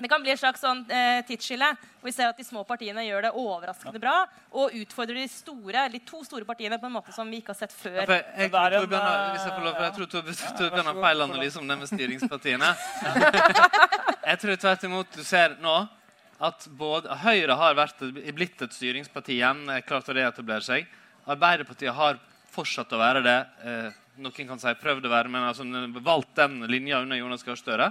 S3: Det kan bli et slags sånn eh, tidsskille hvor vi ser at de små partiene gjør det overraskende bra og utfordrer de store, de to store partiene på en måte som vi ikke har sett før.
S4: Ja, jeg, Torbjørn har- hvis jeg får lov, for jeg
S5: eh,
S4: tror Torbjørn har feil analyse om det med styringspartiene. Jeg tror tvert imot du ser nå at både Høyre har vært, blitt et styringsparti igjen, er klart å reetablere seg. Arbeiderpartiet har fortsatt å være det. Eh, noen kan si prøvd å være, men altså valgt den linja under Jonas Gahr Støre.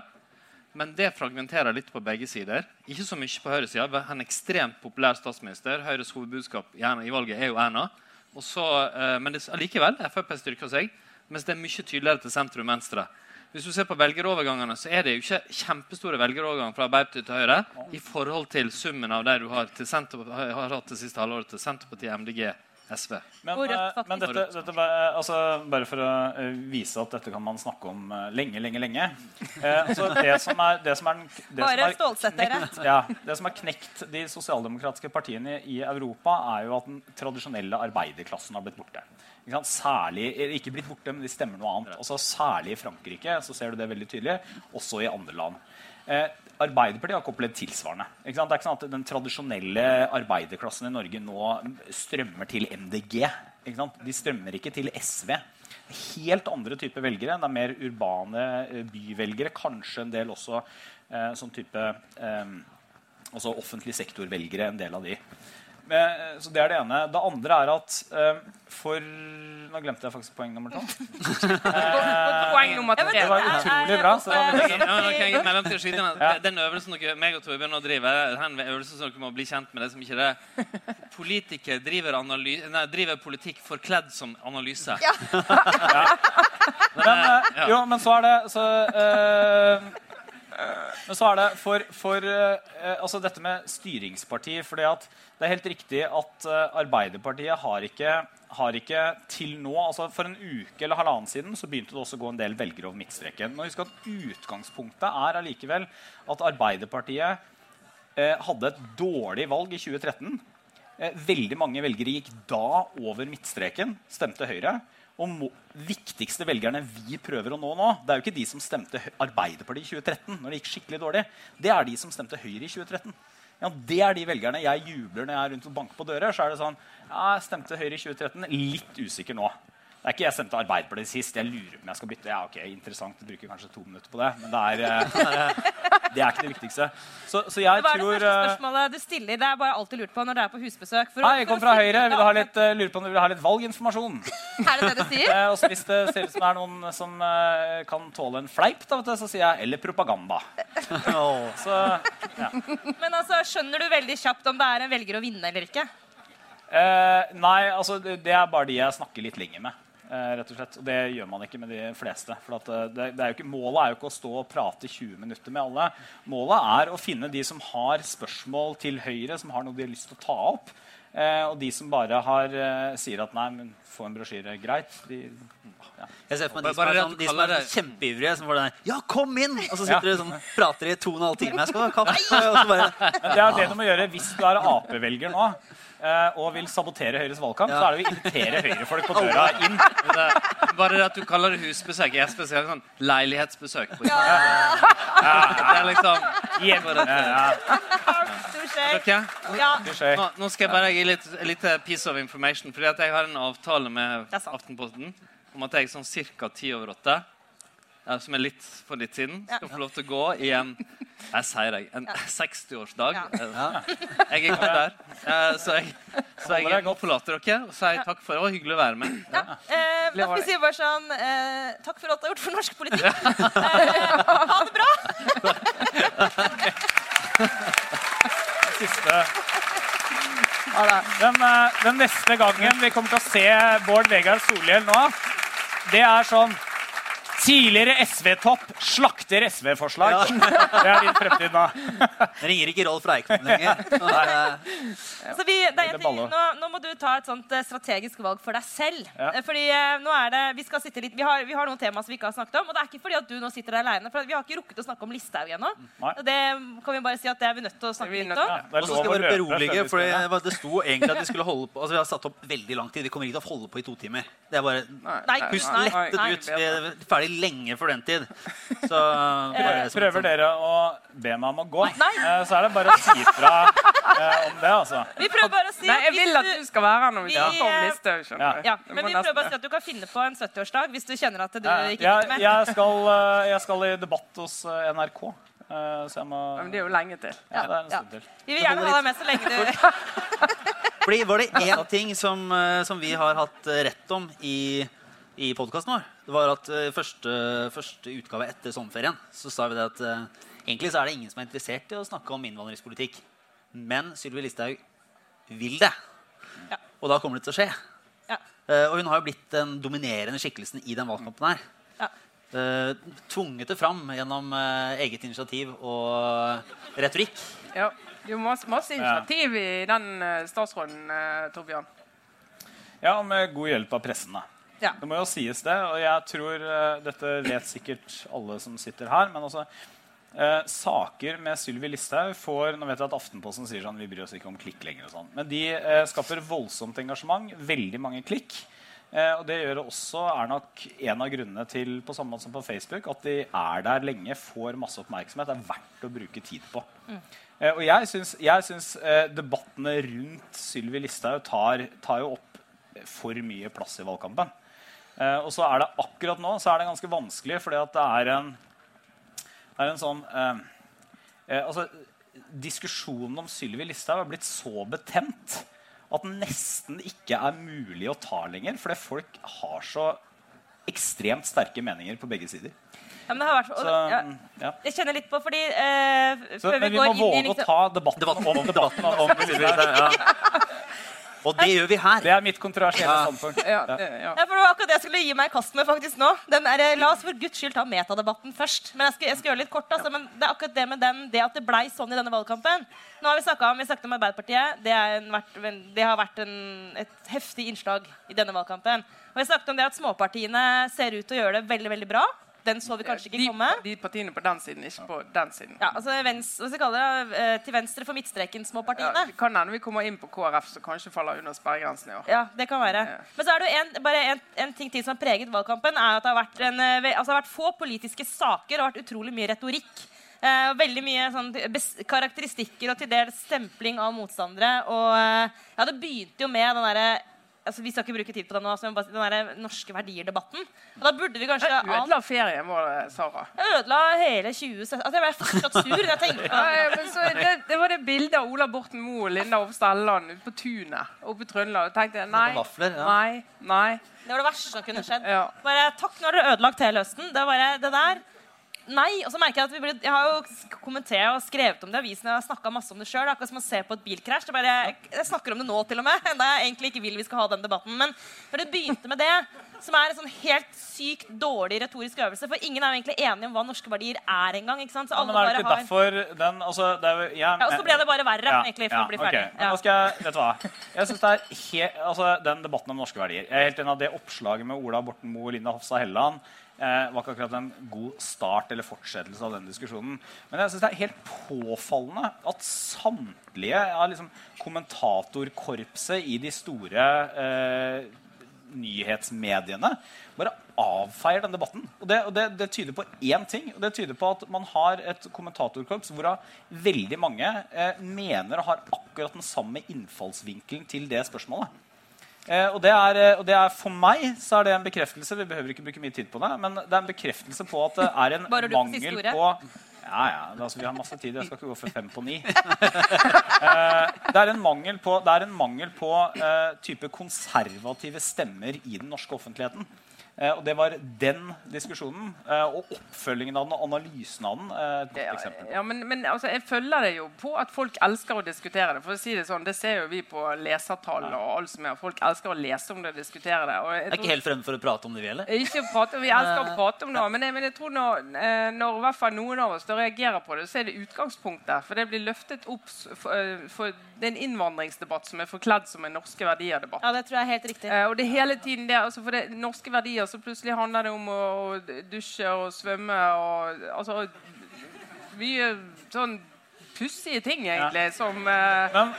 S4: Men det fragmenterer litt på begge sider. Ikke så mye på høyresida. En ekstremt populær statsminister. Høyres hovedbudskap i valget er jo Erna. Også, eh, men det, allikevel, Frp styrker seg, mens det er mye tydeligere til sentrum-venstre. Hvis du ser på velgerovergangene, så er det jo ikke kjempestore velgeroverganger fra Arbeiderpartiet til Høyre i forhold til summen av det du har, til har hatt det siste halvåret til Senterpartiet, MDG, SV.
S5: Men,
S3: Rødt,
S5: eh, men dette, dette bare- altså, bare for å eh, vise at dette kan man snakke om eh, lenge, lenge, lenge. Eh, altså, det som er, det som er, det som er
S3: stålsett dere.
S5: knekt- Ja, det som har knekt de sosialdemokratiske partiene i Europa, er jo at den tradisjonelle arbeiderklassen har blitt borte. Ikke sant? Særlig, ikke blitt borte, men de stemmer noe annet. Altså, særlig i Frankrike så ser du det veldig tydelig. Også i andre land. Eh, Arbeiderpartiet har ikke opplevd tilsvarende. Det er ikke sånn at Den tradisjonelle arbeiderklassen i Norge nå strømmer til MDG. De strømmer ikke til SV. Helt andre typer velgere. Det er mer urbane eh, byvelgere. Kanskje en del også eh, sånn type eh, altså offentlig sektor-velgere. En del av de. Men, eh, så Det er det ene. Det andre er at eh, for Nå glemte jeg faktisk poeng nummer to.
S2: Poeng nummer tre.
S5: Det var utrolig bra. Så
S4: Ja, inn.
S5: Ja.
S4: Den øvelsen dere, meg og Torbjørn nå driver, den øvelsen som dere må bli kjent med det som ikke er det. Politiker driver, nei, driver politikk forkledd som analyse.
S5: Men, eh, jo, men så er det så, eh, Men så er det for, for eh, altså dette med styringsparti For Det er helt riktig at eh, Arbeiderpartiet har ikke, har ikke til nå altså For en uke eller halvannen siden så begynte det også å gå en del velgere over midtstreken. Nå husk at Utgangspunktet er allikevel at Arbeiderpartiet eh, hadde et dårlig valg i 2013. Eh, veldig mange velgere gikk da over midtstreken, stemte Høyre. Og de viktigste velgerne vi prøver å nå nå, det er jo ikke de som stemte Arbeiderpartiet i 2013. når Det gikk skikkelig dårlig. Det er de som stemte Høyre i 2013. Ja, det er de velgerne jeg jubler når jeg er rundt og banker på dører. Så er det sånn ja, Jeg stemte Høyre i 2013. Litt usikker nå. Det er ikke jeg stemte Arbeiderpartiet sist. Jeg lurer på om jeg skal bytte. Ja, ok, interessant. Jeg bruker kanskje to minutter på det, men det er, eh, det er ikke det viktigste. Så, så jeg
S3: Hva er det
S5: tror
S3: første
S5: eh,
S3: spørsmålet du stiller? Det er bare alltid lurt på når du er på husbesøk. For
S5: Nei, jeg kom fra Høyre. Vil du ha litt, eh, lurer på om du vil ha litt valginformasjon?
S3: Er det det du sier?
S5: Og hvis det ser ut som det er noen som kan tåle en fleip, da, vet du, så sier jeg 'eller propaganda'. Så
S3: Men altså, skjønner du veldig kjapt om det er en velger å vinne eller ikke?
S5: eh, Nei, altså det, det er bare de jeg snakker litt lenger med. Eh, rett og slett. Og det gjør man ikke med de fleste. For eh, det, det er ikke, målet er jo ikke å stå og prate 20 minutter med alle. Målet er å finne de som har spørsmål til Høyre, som har noe de har lyst til å ta opp. Eh, og de som bare har, eh, sier at 'nei, men få en brosjyre', greit. De, ja.
S1: Jeg ser for meg de som er, sånn, de som er sånn kjempeivrige. Som får den der, Ja, kom inn! Og så
S5: Ja.
S1: sitter du sånn prater i to og en halv time. Jeg skal ha kaffe. Og så bare,
S5: det er det du må gjøre hvis du er Ap-velger nå eh, og vil sabotere Høyres valgkamp. Så er det å invitere Høyre-folk på døra inn.
S4: Bare det at du kaller det husbesøk, er spesielt sånn leilighetsbesøk. På ja. Det er liksom
S5: Hjem. Ja,
S4: nå, nå skal jeg bare gi litt, litt piece of information. Fordi at jeg har en avtale med. Aftenposten om at jeg sånn ca. ti over åtte, som er litt for litt siden, skal få lov til å gå i en jeg sier deg, en 60-årsdag. Eh, Jeg er ikke der. Eh, Så jeg, så jeg må forlate dere og sier takk for det. var hyggelig å være med.
S3: Ja. Eh, da skal vi si bare sånn eh, Takk for alt du har gjort for norsk politikk. Eh, ha det bra.
S5: Siste. Den, eh, den neste gangen vi kommer til å se Bård Vegar Solhjell nå, det er sånn Tidligere SV-topp slakter SV-forslag. Det er din fremtid nå.
S1: Det ringer ikke Rolf Reikvam lenger.
S3: Så vi, det en ting, nå, nå må du ta et sånt eh, strategisk valg for deg selv.
S5: Ja.
S3: Eh, Fordi eh, nå er det, Vi skal sitte litt, vi har, vi har noen tema som vi ikke har snakket om. Og det er ikke fordi at du nå sitter der alene. For vi har ikke rukket å snakke om Listhaug ennå. Det kan vi bare si at det er vi nødt til å snakke litt om.
S5: Ja,
S1: Og så skal vi bare berolige, for
S5: vi
S1: det sto egentlig at vi skulle holde på Altså Vi har satt opp veldig lang tid. Vi kommer ikke til å holde på i to timer. Det er bare
S3: Nei,
S1: Pust
S3: nei,
S1: lettet
S3: nei.
S1: ut. Vi er ferdig lenge før den tid. Så bare
S5: Prøver
S1: sånn-
S5: dere å be meg om å gå,
S3: Nei.
S5: eh, så er det bare å si fra eh, om det, altså.
S3: Vi prøver bare å si
S2: Nei,
S3: at
S2: jeg
S3: hvis
S2: vil at du skal være her når vi
S3: Ja.
S2: får om
S3: eh,
S2: skjønner
S5: Ja.
S2: du.
S3: ja,
S2: Du
S3: men vi
S2: nesten-
S3: prøver bare å si at du kan finne på en 70-årsdag hvis du kjenner at du
S5: Eh,
S3: ikke
S5: jeg,
S3: liker med.
S5: jeg, skal, eh, jeg skal i debatt hos eh, NRK, eh, så jeg må
S2: Ja, men det er jo lenge til.
S5: ja, det er en
S3: Ja.
S5: stund til.
S3: Vi vil gjerne ha deg med så lenge du
S1: Fordi Var det én ting som, eh, som vi har hatt eh, rett om i, i podkasten vår? Det var at i første, første utgave etter sommerferien så sa vi det at eh, egentlig så er det ingen som er interessert i å snakke om innvandringspolitikk. Men Sylvi Listhaug vil det.
S3: Ja.
S1: Og da kommer det til å skje.
S3: Ja.
S1: Eh, og hun har jo blitt den dominerende skikkelsen i den valgkampen her.
S3: Ja.
S1: Eh, tvunget det fram gjennom eh, eget initiativ og retorikk.
S2: Ja. Det er jo masse, masse initiativ i den eh, statsråden, Torbjørn.
S5: Ja, med god hjelp av pressen, da.
S3: Ja.
S5: Det må jo sies det, og jeg tror uh, dette vet sikkert alle som sitter her, men altså uh, saker med Sylvi Listhaug får Nå vet jeg at Aftenposten sier sånn vi bryr oss ikke om klikk lenger og sånn, men de uh, skaper voldsomt engasjement, veldig mange klikk. Og det gjør også, er nok en av grunnene til på samme måte som på Facebook, at de er der lenge, får masse oppmerksomhet. Det er verdt å bruke tid på. Eh, og jeg syns, jeg syns debattene rundt Sylvi Listhaug tar, tar jo opp for mye plass i valgkampen. Eh, og så er det akkurat nå så er det ganske vanskelig, fordi at det er en, det er en sånn eh, eh, altså, Diskusjonen om Sylvi Listhaug har blitt så betent at den nesten ikke er mulig å ta lenger. Fordi folk har så ekstremt sterke meninger på begge sider.
S3: Ja, men det har vært,
S5: Så,
S3: ja,
S5: ja.
S3: jeg kjenner litt på, fordi eh,
S5: Så, men vi
S3: går
S5: må
S3: inn
S5: våge å
S3: liksom-
S5: ta debatten,
S1: Debatten
S5: om, om, om.
S1: Ja. Og det gjør vi her.
S5: Det er mitt kontroversielle standpunkt.
S2: Ja, det, ja.
S3: Ja, for det var akkurat det jeg skulle gi meg i kast med faktisk nå. Den er, eh, la oss for guds skyld ta metadebatten først. Men jeg skal, jeg skal gjøre litt kort. Altså, men det er akkurat det med den, det at det blei sånn i denne valgkampen. Nå har Vi snakket om, vi snakket om Arbeiderpartiet. Det, er en, det har vært en, et heftig innslag i denne valgkampen. Og vi snakket om det at småpartiene ser ut til å gjøre det veldig veldig bra. Den så vi kanskje ikke
S2: De,
S3: komme.
S2: de partiene på den siden, ikke på den siden.
S3: Ja, altså venstre, det, eh, Til venstre for midtstreken,
S2: Ja,
S3: småpartiene.
S2: det kan hende vi kommer inn på KrF, som kanskje faller under sperregrensen i år.
S3: Ja, det kan være.
S2: Ja.
S3: Men så er det en, bare en, en ting til som har preget valgkampen. er at det har vært, en, eh, altså, det har vært få politiske saker og vært utrolig mye retorikk. Eh, veldig mye sånn, karakteristikker og til dels stempling av motstandere. Og eh, ja, det begynte jo med den derre altså, Vi skal ikke bruke tid på det nå, altså, den der norske verdier-debatten. Og da burde vi kanskje
S2: Jeg Ødela ferien vår, Sara.
S3: Jeg ødela hele 2017 altså, Jeg ble fortsatt sur. Jeg tenkte
S2: Ja, ja, men så, det, det var det bildet av Ola Borten Moe og Linda Hofstad Helleland ute på tunet oppe i Trøndelag. Og tenkte nei,
S1: Vafler, ja.
S2: nei, nei.
S3: Det var det verste som kunne skjedd.
S2: Ja.
S3: Bare, takk, nå har dere ødelagt hele høsten. Det var bare det der. Nei. Og så merker jeg at vi ble, jeg har jo kommentert og skrevet om det i avisen. Jeg har snakka masse om det sjøl. Akkurat som å se på et bilkrasj. Bare, jeg, snakker om det nå, til og med. Enda jeg egentlig ikke vil vi skal ha den debatten. Men når det begynte med det, som er en sånn helt sykt dårlig retorisk øvelse For ingen er jo egentlig enige om hva norske verdier er engang. ikke sant? Så alle
S5: det
S3: bare har...
S5: derfor den altså, det er, ja,
S3: Ja, og så ble det bare verre, egentlig, for å bli ferdig.
S5: Okay.
S3: Ja.
S5: Nå skal jeg, vet du hva? Jeg synes det er he, altså, Den debatten om norske verdier Jeg er helt enig av Det oppslaget med Ola Borten Moe og Linda Hofstad Helleland eh, var ikke akkurat en god start eller fortsettelse av den diskusjonen. Men jeg synes det er helt påfallende at samtlige ja, liksom, kommentatorkorpset i de store eh, nyhetsmediene bare avfeier den debatten. Og det, og det, det tyder på én ting. og Det tyder på at man har et kommentatorkorps hvorav veldig mange eh, mener og har akkurat den samme innfallsvinkelen til det spørsmålet. Eh, og, det er, eh, og det er For meg så er det en bekreftelse Vi behøver ikke bruke mye tid på det, men det er en bekreftelse på at det er en mangel på ja, ja, altså, Vi har masse tid. Jeg skal ikke gå for fem på ni. Eh, det er en mangel på, det en mangel på eh, type konservative stemmer i den norske offentligheten. Eh, og det var den diskusjonen eh, og oppfølgingen av den og analysen av den eh, et godt eksempel
S2: ja, men, men altså, jeg følger det jo på at folk elsker å diskutere det. For å si Det sånn, det ser jo vi på lesertall og alt som er. Folk elsker å lese om det og diskutere det. Og jeg
S1: tror, er ikke helt fremmed for å prate om det, vi heller.
S2: Ikke prate, Vi elsker å prate om det, men jeg, men jeg tror når, når hvert fall noen av oss da reagerer på det, så er det utgangspunktet. For det blir løftet opp for, for det er en innvandringsdebatt som er forkledd som en norske verdier-debatt.
S3: Ja, det tror jeg er helt riktig.
S2: Eh, og det hele tiden det, altså for det norske verdier, så plutselig handler det om å, å dusje og svømme og altså mye sånn pussige ting, egentlig, som uh,
S5: Men,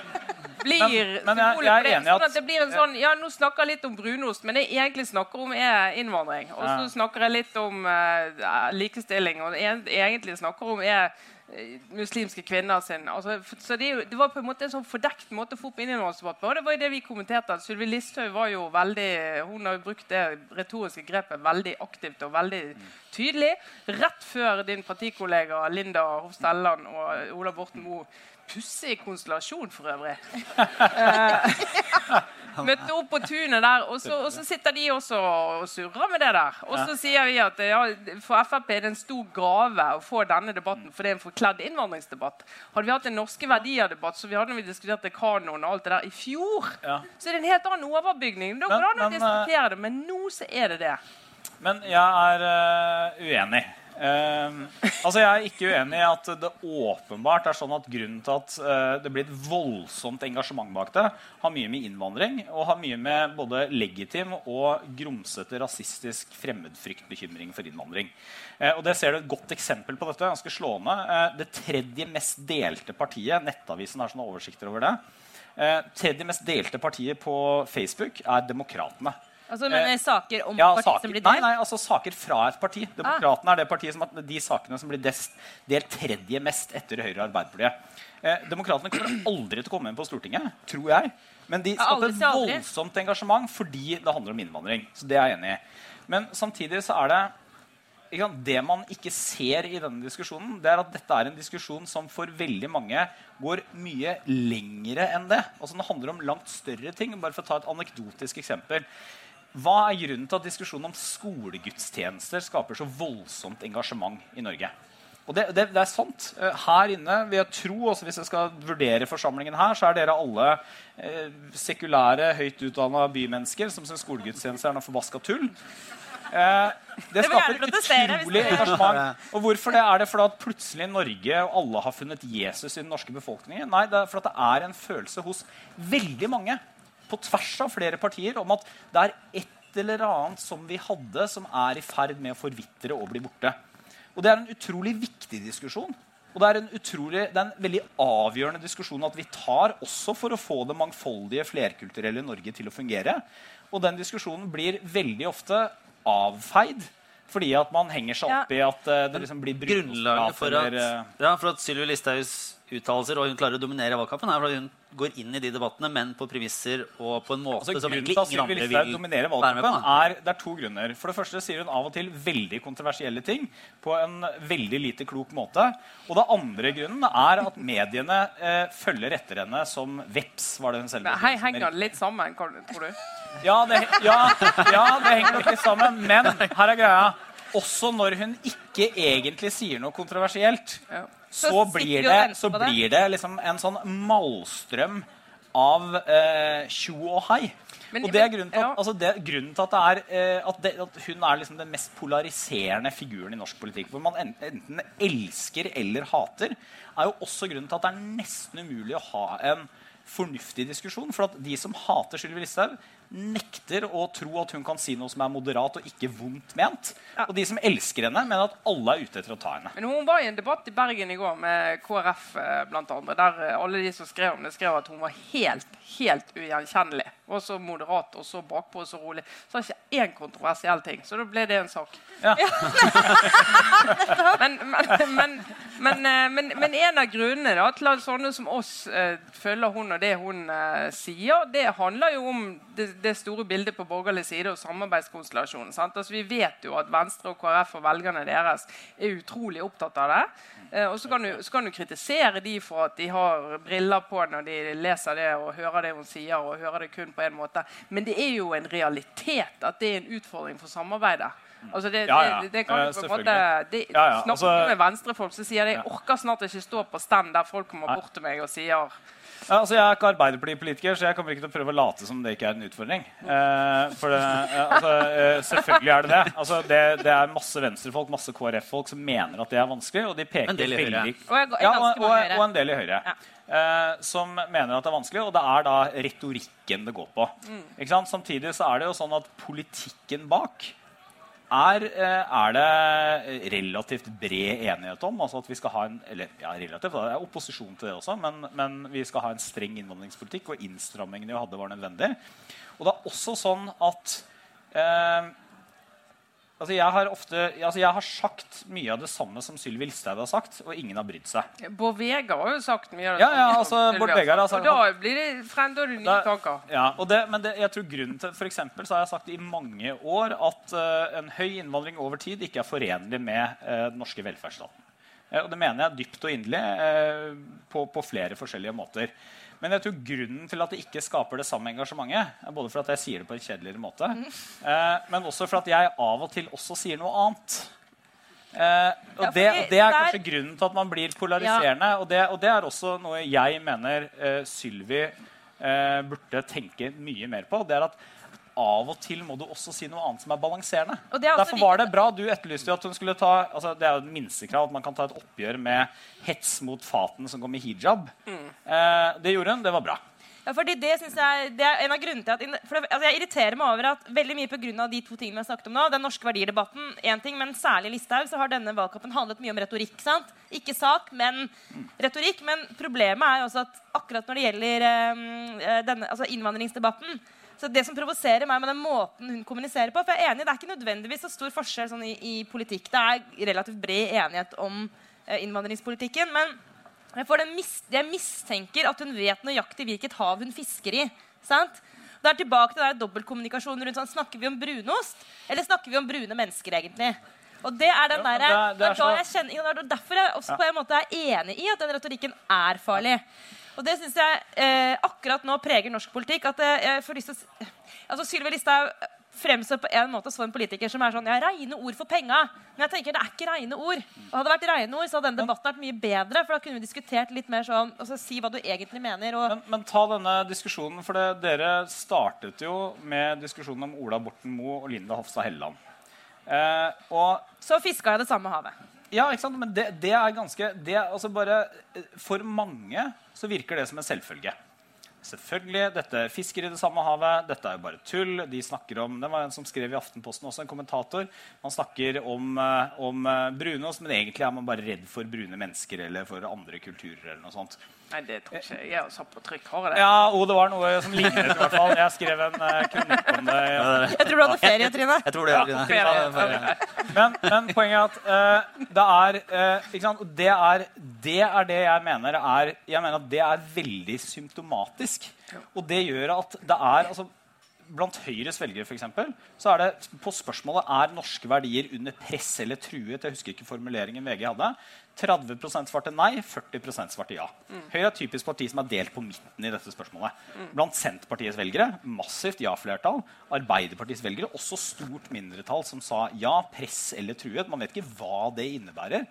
S2: blir
S5: Men- men jeg- jeg er enig i at-
S2: Sånn at det blir en sånn Ja, nå snakker jeg litt om brunost, men det jeg egentlig snakker om, er innvandring. Og så
S5: Ja.
S2: snakker jeg litt om uh, likestilling, og det jeg egentlig snakker om, er muslimske kvinner sin altså, så det, det var på en måte en sånn fordekt måte å få opp på. Og det var jo det vi kommenterte. at Sylvi Listhaug var jo veldig Hun har jo brukt det retoriske grepet veldig aktivt og veldig tydelig. Rett før din partikollega Linda Hofstad Elland og Ola Borten Moe Pussig konstellasjon for øvrig. Eh, møtte opp på tunet der, og så, og så sitter de også og surrer med det der. Og så sier vi at ja, for Frp er det en stor gave å få denne debatten, for det er en forkledd innvandringsdebatt. Hadde vi hatt en norske verdier-debatt, så vi hadde når vi diskuterte kanon og alt det der i fjor,
S5: Ja.
S2: så er det en helt annen overbygning. Da går det an å
S5: eh,
S2: diskutere det, men nå så er det det.
S5: Men jeg er uh, uenig. Eh, altså Jeg er ikke uenig i at det åpenbart er sånn at grunnen til at eh, det blir et voldsomt engasjement bak det, har mye med innvandring og har mye med både legitim og grumsete rasistisk fremmedfryktbekymring for innvandring. Eh, og det ser du et godt eksempel på dette. ganske slående. Eh, det tredje mest delte partiet, Nettavisen har sånne oversikter over det, tredje mest delte partiet på Facebook er Demokratene.
S3: Altså, men
S5: Eh,
S3: saker om
S5: Ja,
S3: partiet som blir
S5: nei,
S3: delt?
S5: nei, altså saker fra et parti. Demokratene er det partiet som har de sakene som blir dest, delt tredje mest etter Høyre og Arbeiderpartiet. Eh, Demokratene kommer aldri til å komme inn på Stortinget, tror jeg. Men de skaper et voldsomt engasjement fordi det handler om innvandring. Så det er jeg enig i. Men samtidig så er det Det man ikke ser i denne diskusjonen, det er at dette er en diskusjon som for veldig mange går mye lengre enn det. Altså Den handler om langt større ting. Bare for å ta et anekdotisk eksempel. Hva er grunnen til at diskusjonen om skolegudstjenester skaper så voldsomt engasjement i Norge? Og det, det, det er sant. Eh, Her inne, vil jeg tro, også hvis jeg skal vurdere forsamlingen her, så er dere alle eh, sekulære, høyt utdanna bymennesker som syns skolegudstjeneste er noe forbaska tull. Eh, det skaper utrolig engasjement. Og hvorfor det? Er det fordi at plutselig Norge og alle har funnet Jesus i den norske befolkningen? Nei, det er fordi det er en følelse hos veldig mange, på tvers av flere partier, om at det er et eller annet som vi hadde, som er i ferd med å forvitre og bli borte. Og det er en utrolig viktig diskusjon. Og det er en, utrolig, det er en veldig avgjørende diskusjon at vi tar også for å få det mangfoldige, flerkulturelle Norge til å fungere. Og den diskusjonen blir veldig ofte avfeid fordi at man henger seg
S3: Ja.
S5: opp i at eh, det liksom blir
S1: Grunnlaget for at,
S5: eh,
S1: ja, for at Sylvi Listhaugs uttalelser og hun klarer å dominere valgkampen, er fordi hun går inn i de debattene, men på premisser og på en måte
S5: Altså,
S1: som egentlig ingen andre vil være med på.
S5: er, det er to grunner. For det første sier hun av og til veldig kontroversielle ting på en veldig lite klok måte. Og det andre grunnen er at mediene eh, følger etter henne som veps. var det hun selv
S2: hei, henger litt sammen, tror du?
S5: Ja, det, ja, ja, det henger nok litt sammen. Men her er greia. Også når hun ikke egentlig sier noe kontroversielt,
S2: Ja.
S5: Så,
S3: Så
S5: blir det, så blir det liksom en sånn malstrøm av eh, og hei.
S2: Men-
S5: og det er grunnen til at,
S2: ja.
S5: altså det, grunnen til at, det er, eh, at, det, at hun er liksom den mest polariserende figuren i norsk politikk. Hvor man enten elsker eller hater, er jo også grunnen til at det er nesten umulig å ha en fornuftig diskusjon. For at de som hater Sylvi Listhaug, nekter å tro at hun kan si noe som er moderat og ikke vondt ment. Og de som elsker henne, mener at alle er ute etter å ta henne.
S2: Men hun var i en debatt i Bergen i går med KrF eh, blant andre, der eh, alle de som skrev om det, skrev at hun var helt, helt ugjenkjennelig. Og så moderat og så bakpå og så rolig. Så det ikke én kontroversiell ting. Så da ble det en sak.
S5: Ja.
S2: men, men, men, men, eh, men, men en av grunnene da, til at sånne som oss følger hun og det hun sier, det handler jo om det, det store bildet på borgerlig side og samarbeidskonstellasjonen. Altså, vi vet jo at Venstre og KrF og velgerne deres er utrolig opptatt av det. Eh, og så kan, du, så kan du kritisere de for at de har briller på når de leser det og hører det hun sier, og hører det kun på en måte. Men det er jo en realitet at det er en utfordring for samarbeidet. Altså det,
S5: Ja, ja.
S2: det, det kan du på en måte det,
S5: Ja, ja,
S2: Snakker
S5: altså-
S2: du med venstrefolk, så sier de jeg orker snart ikke stå på stand der folk kommer bort til meg og sier
S5: Ja, altså jeg er ikke Arbeiderpartipolitiker, så jeg kommer ikke til å prøve å late som det ikke er en utfordring. Eh, for det, eh, altså, eh, selvfølgelig er det det. Altså, det. Det er masse venstrefolk masse KrF-folk som mener at det er vanskelig, og de peker
S1: En del i Høyre.
S5: veldig
S3: Og
S5: ja, og, og, og en del i Høyre. Eh, som mener at det er vanskelig, og det er da retorikken det går på. Ikke sant? Samtidig så er det jo sånn at politikken bak er, eh, er det relativt bred enighet om. altså at vi skal ha en, eller ja, relativt, Det er opposisjon til det også, men, men vi skal ha en streng innvandringspolitikk, og innstrammingene vi hadde, var nødvendig. Og det er også sånn at eh, altså jeg, har ofte, altså jeg har sagt mye av det samme som Sylvi Listhaug har sagt, og ingen har brydd seg.
S2: Bård Vegar har jo sagt mye av det
S5: Ja, ja,
S2: samme
S5: altså,
S2: som
S5: Bård Vegar har sagt-
S2: Og da blir det frem, da er nye tanker.
S5: Ja, og det, men det, jeg tror grunnen til, for eksempel, så har jeg sagt i mange år at uh, en høy innvandring over tid ikke er forenlig med eh, den norske velferdsstaten. Uh, og det mener jeg dypt og inderlig på, på flere forskjellige måter. Men jeg tror grunnen til at det ikke skaper det samme engasjementet, er både for at jeg sier det på en kjedeligere måte, eh, men også for at jeg av og til også sier noe annet. Eh, og
S3: Ja,
S5: det,
S3: og,
S5: det er
S3: der-
S5: kanskje grunnen til at man blir polariserende. Og, det, og det er også noe jeg mener eh, Sylvi eh, burde tenke mye mer på. Det er at av og til må du også si noe annet som er balanserende.
S3: Er
S5: Derfor var det bra. Du etterlyste jo at hun skulle ta altså Det er jo et minstekrav at man kan ta et oppgjør med hets mot faten som går med hijab. Eh, det gjorde hun. Det var bra.
S3: Ja, fordi Det synes jeg, det er en av grunnene til at for det, altså Jeg irriterer meg over at veldig mye av de to tingene vi har snakket om nå, den norske verdidebatten, en ting, men særlig Listhaug, så har denne valgkampen handlet mye om retorikk. sant? Ikke sak, men retorikk. Men problemet er jo også at akkurat når det gjelder um, denne, altså innvandringsdebatten så Det som provoserer meg med den måten hun kommuniserer på for jeg er enig, Det er ikke nødvendigvis så stor forskjell sånn i, i politikk. Det er relativt bred enighet om eh, innvandringspolitikken. men jeg, får den mis jeg mistenker at hun vet nøyaktig hvilket hav hun fisker i. Sant? Det er tilbake til der dobbeltkommunikasjonen rundt sånn, Snakker vi om brunost, eller snakker vi om brune mennesker, egentlig? Og det er den der,
S5: det er- det er
S3: jeg kjenner, er derfor jeg også på en måte er enig i at den retorikken er farlig. Og det syns jeg eh, akkurat nå preger norsk politikk. at eh, jeg får lyst til å altså Sylvi Listhaug fremstår på en måte som en politiker som er sånn Ja, reine ord for penga. Men jeg tenker det er ikke reine ord. Og hadde det vært reine ord, så hadde denne debatten vært mye bedre. For da kunne vi diskutert litt mer sånn altså, Si hva du egentlig mener. Og
S5: Men, men ta denne diskusjonen, for det, dere startet jo med diskusjonen om Ola Borten Moe og Linda Hofstad Helleland. Eh, og
S3: så fiska jeg det samme havet.
S5: Ja, ikke sant? Men det, det er ganske det altså bare, eh, For mange så virker det som en selvfølge. Selvfølgelig, dette fisker i det samme havet. Dette er jo bare tull. De snakker om, Det var en som skrev i Aftenposten, også en kommentator. Man snakker om, eh, om eh, brunost, men egentlig er man bare redd for brune mennesker eller for andre kulturer. eller noe sånt.
S2: Nei, det tror ikke jeg. Jeg satt på trykk. Har jeg det?
S5: Ja, og det var noe som lignet i hvert fall. Jeg skrev en uh, kronikk om det. Ja.
S3: Jeg tror du hadde ferie, Trine.
S1: Jeg tror det. Trine.
S2: ferie.
S1: Ja, ferie.
S5: Men, men poenget er at uh, det er uh, ikke sant? Og det er, det er det jeg mener er Jeg mener at det er veldig symptomatisk. Og det gjør at det er altså, Blant Høyres velgere for eksempel, så er det på spørsmålet er norske verdier under press eller truet. Jeg husker ikke formuleringen VG hadde. 30% svarte nei, 40% svarte ja. Høyre er et typisk parti som er delt på midten i dette spørsmålet. Blant Senterpartiets velgere massivt ja-flertall. Arbeiderpartiets velgere også stort mindretall som sa ja, press eller truet. Man vet ikke hva det innebærer.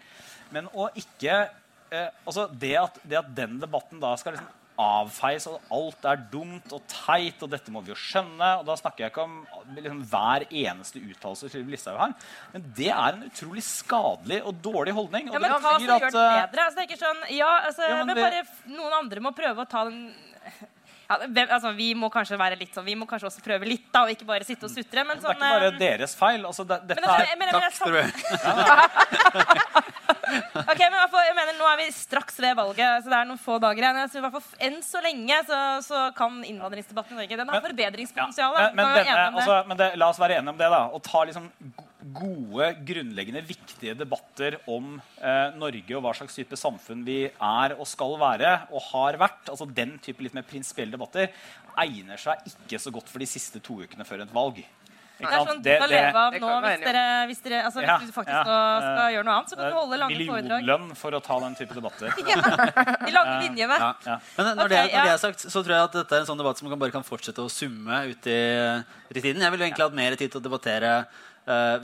S5: Men å ikke eh, altså det, at, det at den debatten da skal liksom avfeies, og alt er dumt og teit, og dette må vi jo skjønne. Og da snakker jeg ikke om liksom, hver eneste uttalelse Sylvi Listhaug har. Men det er en utrolig skadelig og dårlig holdning. Og
S3: Ja, men
S5: det
S3: hva som gjør det
S5: eh,
S3: bedre? Altså, det er ikke sånn, ja, altså,
S5: Ja, men
S3: men bare noen andre må prøve å ta den ja, hvem, altså, Vi må kanskje være litt sånn, vi må kanskje også prøve litt, da, og ikke bare sitte og sutre. Men
S5: det er
S3: sånn,
S5: ikke bare
S3: eh,
S5: deres feil. Altså, det, dette
S3: men,
S5: er
S3: men, mener,
S1: Takk skal du
S3: ha. Ok, men fall, jeg mener, Nå er vi straks ved valget, så det er noen få dager igjen. Jeg i hvert fall Enn så lenge så, så kan innvandringsdebatten i Norge Den har forbedringspotensial.
S5: Ja, men, men, denne, altså, men det, la oss være enige om det. da Å ta liksom gode, grunnleggende, viktige debatter om eh, Norge og hva slags type samfunn vi er og skal være og har vært, altså den type litt mer prinsipielle debatter, egner seg ikke så godt for de siste to ukene før et valg.
S3: Det er sånn du kan leve av nå hvis, dere, hvis, dere, altså,
S5: Ja,
S3: hvis du faktisk
S5: ja,
S3: skal, skal gjøre noe annet. Så kan du holde lange foredrag.
S5: Millionlønn for å ta den type debatter.
S3: De lange linjene.
S1: Ja.
S5: Ja.
S1: Men når,
S3: okay,
S1: det, når
S3: ja.
S1: det er sagt, så tror jeg at dette er en sånn debatt som man bare kan fortsette å summe ut i, ut i tiden. Jeg ville egentlig hatt mer tid til å debattere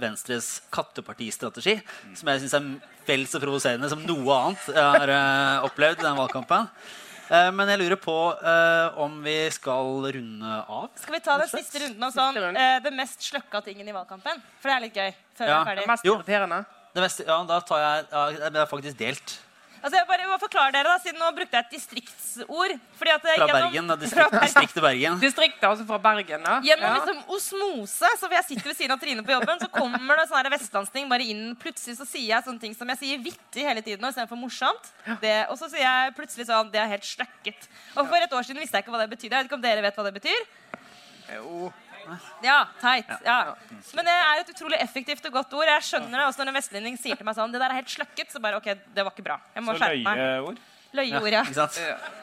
S1: Venstres kattepartistrategi, som jeg syns er vel så provoserende som noe annet jeg har eh, opplevd i den valgkampen. Eh, men jeg lurer på eh, om vi skal runde av.
S3: Skal vi ta den siste runden om sånn, eh, det mest sløkka tingen i valgkampen? For det er litt gøy. før vi er ferdig.
S2: Mest
S1: Jo.
S2: irriterende.
S1: Det mest, ja, da tar jeg ja, Det er faktisk delt.
S3: Altså, jeg bare må forklare dere da, siden Nå brukte jeg et distriktsord. Fordi at, eh,
S1: Fra
S3: gjennom-
S1: Bergen. Da, distrikt, distriktet Bergen.
S2: Distriktet altså fra Bergen. da.
S3: Gjennom
S2: Ja.
S3: liksom osmose, så jeg sitter ved siden av Trine på jobben, så kommer det sånn her vestlandsting bare inn. Plutselig så sier jeg sånne ting som jeg sier vittig hele tiden istedenfor morsomt. Det, og så sier jeg plutselig sånn Det er helt sløkket. Og for et år siden visste jeg ikke hva det betydde. Jeg vet ikke om dere vet hva det betyr?
S2: Jo.
S3: Ja, teit. Ja. Men det er et utrolig effektivt og godt ord. Jeg skjønner det også når en vestlending sier til meg sånn Det der er helt sløkket. Så bare OK, det var ikke bra. Jeg må skjerpe meg.
S5: løyeord.
S3: Løyeord, ja.
S1: Ikke?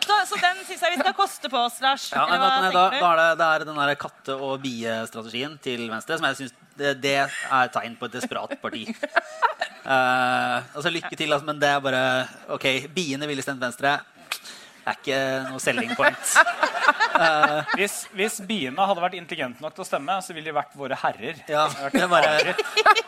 S3: Så, så den syns jeg vi skal koste på oss, Lars.
S1: Ja,
S3: Eller hva
S1: nei, da, da er det, det er den der katte- og biestrategien til Venstre som jeg synes det, det er tegn på et desperat parti. Uh, altså Lykke til, altså, men det er bare OK, biene ville stemt Venstre. Det er ikke noe selling point.
S5: Hvis, hvis biene hadde vært intelligente nok til å stemme, så ville de vært våre herrer.
S1: Ja, det er bare, de er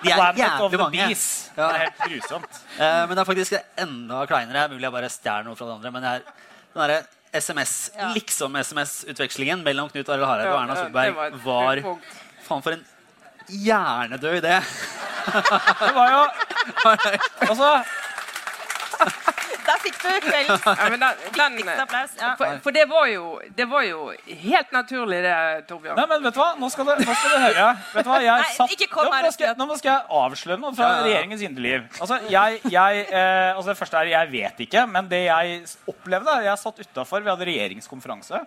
S5: Planet of
S1: jævlig
S5: the
S1: mange.
S5: Bees.
S1: Ja.
S5: Det er helt grusomt.
S1: Uh, men det er faktisk enda kleinere. Mulig jeg bare stjeler noe fra det andre. Men det er den derre SMS,
S3: Ja.
S1: liksom-SMS-utvekslingen mellom Knut Arild Hareide og Erna
S2: Ja, det
S1: Solberg
S2: var
S1: var. Faen, for en hjernedød idé.
S5: Det var jo Altså,
S3: Der før du
S2: Ja, men den, den,
S3: applaus. Ja.
S2: for, for det var jo Det var jo helt naturlig, det, Torbjørn.
S5: Nei, men vet du hva? Nå skal du, nå skal du høre. Vet du hva? Jeg
S3: Nei,
S5: satt,
S3: ikke kom
S5: Jo,
S3: her
S5: nå, skal, nå skal jeg avsløre noe fra regjeringens indreliv. Altså, jeg, jeg, eh, altså, det første er jeg vet ikke, men det jeg opplevde Jeg satt utafor, vi hadde regjeringskonferanse.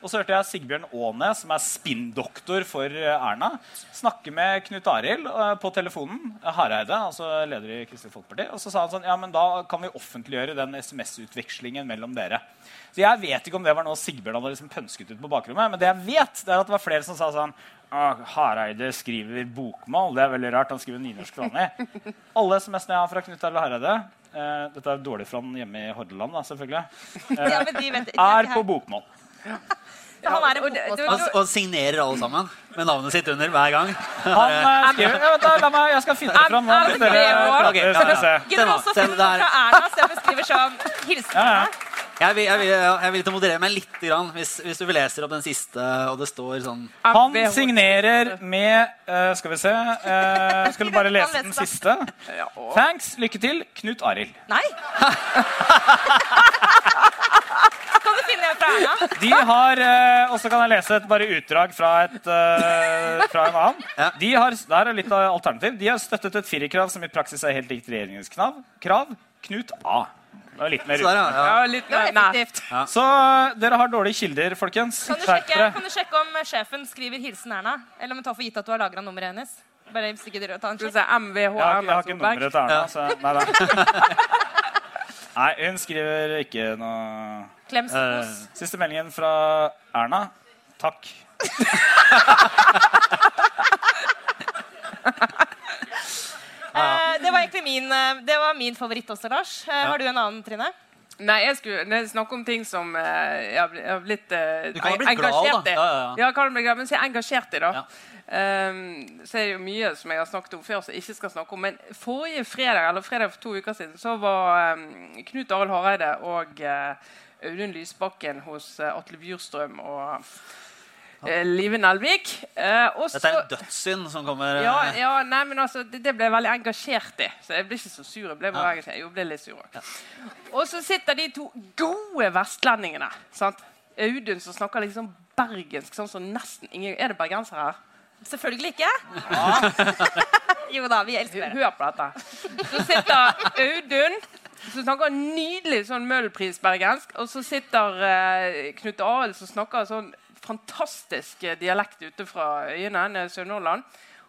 S5: Og så hørte jeg Sigbjørn Aane, som er spinndoktor for eh, Erna, snakke med Knut Arild eh, på telefonen. Hareide, altså leder i Kristelig Folkeparti. Og så sa han sånn Ja, men da kan vi offentliggjøre den SMS-utvekslingen mellom dere. Så jeg vet ikke om det var noe Sigbjørn hadde liksom pønsket ut på bakrommet, men det jeg vet, det er at det var flere som sa sånn «Ah, Hareide skriver bokmål. Det er veldig rart. Han skriver nynorsk vanlig. Alle SMS-ene jeg har fra Knut Arild Hareide eh, Dette er dårlig for han hjemme i Hordaland, da, selvfølgelig.
S3: Ja, men de vet, de er
S5: på bokmål.
S3: Han er en
S2: og det-
S3: bokmålsmann.
S2: det-
S1: Og, og signerer alle sammen. med navnet sitt under hver gang.
S5: Han eh, skriver ja, vent da, La meg, jeg skal finne det fram nå.
S2: M-
S5: dere-
S2: M-
S1: ja, ja.
S5: se.
S3: Gidder du også
S1: se
S3: finne
S1: der.
S3: fra Erna? Se om hun skriver sånn Hilsen
S5: Ja, ja.
S1: Jeg vil, jeg, vil, jeg vil til å moderere meg litt, grann, hvis, hvis du leser opp den siste, og det står sånn
S5: Han signerer med uh, Skal vi se uh, Skal du bare lese den siste? Thanks. Lykke til. Knut Arild.
S3: Nei. du finne en fra Erna?
S5: De har eh, Og så kan jeg lese et bare utdrag fra, et, eh, fra en annen.
S1: Ja.
S5: De har, der er litt av alternativ. De har støttet et firerkrav som i praksis er helt likt regjeringens krav. krav. Knut A. Det var litt mer
S1: Så der, ja.
S2: Ja, litt
S3: Det var
S2: nei.
S3: effektivt.
S5: Så eh, dere har dårlige kilder, folkens.
S3: Kan du,
S5: Skjerp
S3: sjekke,
S5: dere.
S3: kan du sjekke om sjefen skriver 'hilsen Erna'? Eller om vi tar for gitt at du har lagra nummeret hennes? Bare hvis ikke dere tar en
S2: Skal vi
S3: sjekk.
S2: se, MVH
S5: Jeg har, jeg
S2: Erna
S5: har ikke
S2: Solberg.
S5: nummeret til Erna.
S1: Ja.
S5: Så, nei, nei. nei, hun skriver ikke noe
S3: Klemskos.
S5: Siste meldingen fra Erna. Takk.
S3: Eh, det var egentlig min, eh, det var min favoritt også, Lars. Eh, Har du en annen, Trine?
S2: Nei, jeg skulle snakke om ting som eh, jeg har bli- jeg har blitt eh,
S1: Du kan ha blitt glad,
S2: engasjert
S1: da.
S2: i.
S1: Ja, ja, ja.
S2: Ja, kan bli glad, men så er jeg engasjert i, da.
S1: Ja.
S2: Ehm, så er det jo mye som jeg har snakket om før, som jeg ikke skal snakke om. Men forrige fredag, eller fredag for to uker siden, så var ehm, Knut Arild Hareide og eh, Audun Lysbakken hos eh, Atle Bjurstrøm og eh, Live Nelvik. Eh,
S1: Dette er en dødssynd som kommer eh,
S2: ja, ja, nei, men altså, det, det ble jeg veldig engasjert i. Så jeg ble ikke så sur. Jeg ble bare engasjert. Jo, jeg ble litt sur også. Og så sitter de to gode vestlendingene. Sant? Audun som snakker liksom bergensk, sånn som nesten ingen Er det bergensere her?
S3: Selvfølgelig ikke. jo da, vi elsker dere.
S2: Hør på dette. Så sitter Audun som snakker nydelig sånn møllprisbergensk. Og så sitter eh, Knut Arild som snakker sånn fantastisk dialekt ute fra øyene, Sør-Nordland.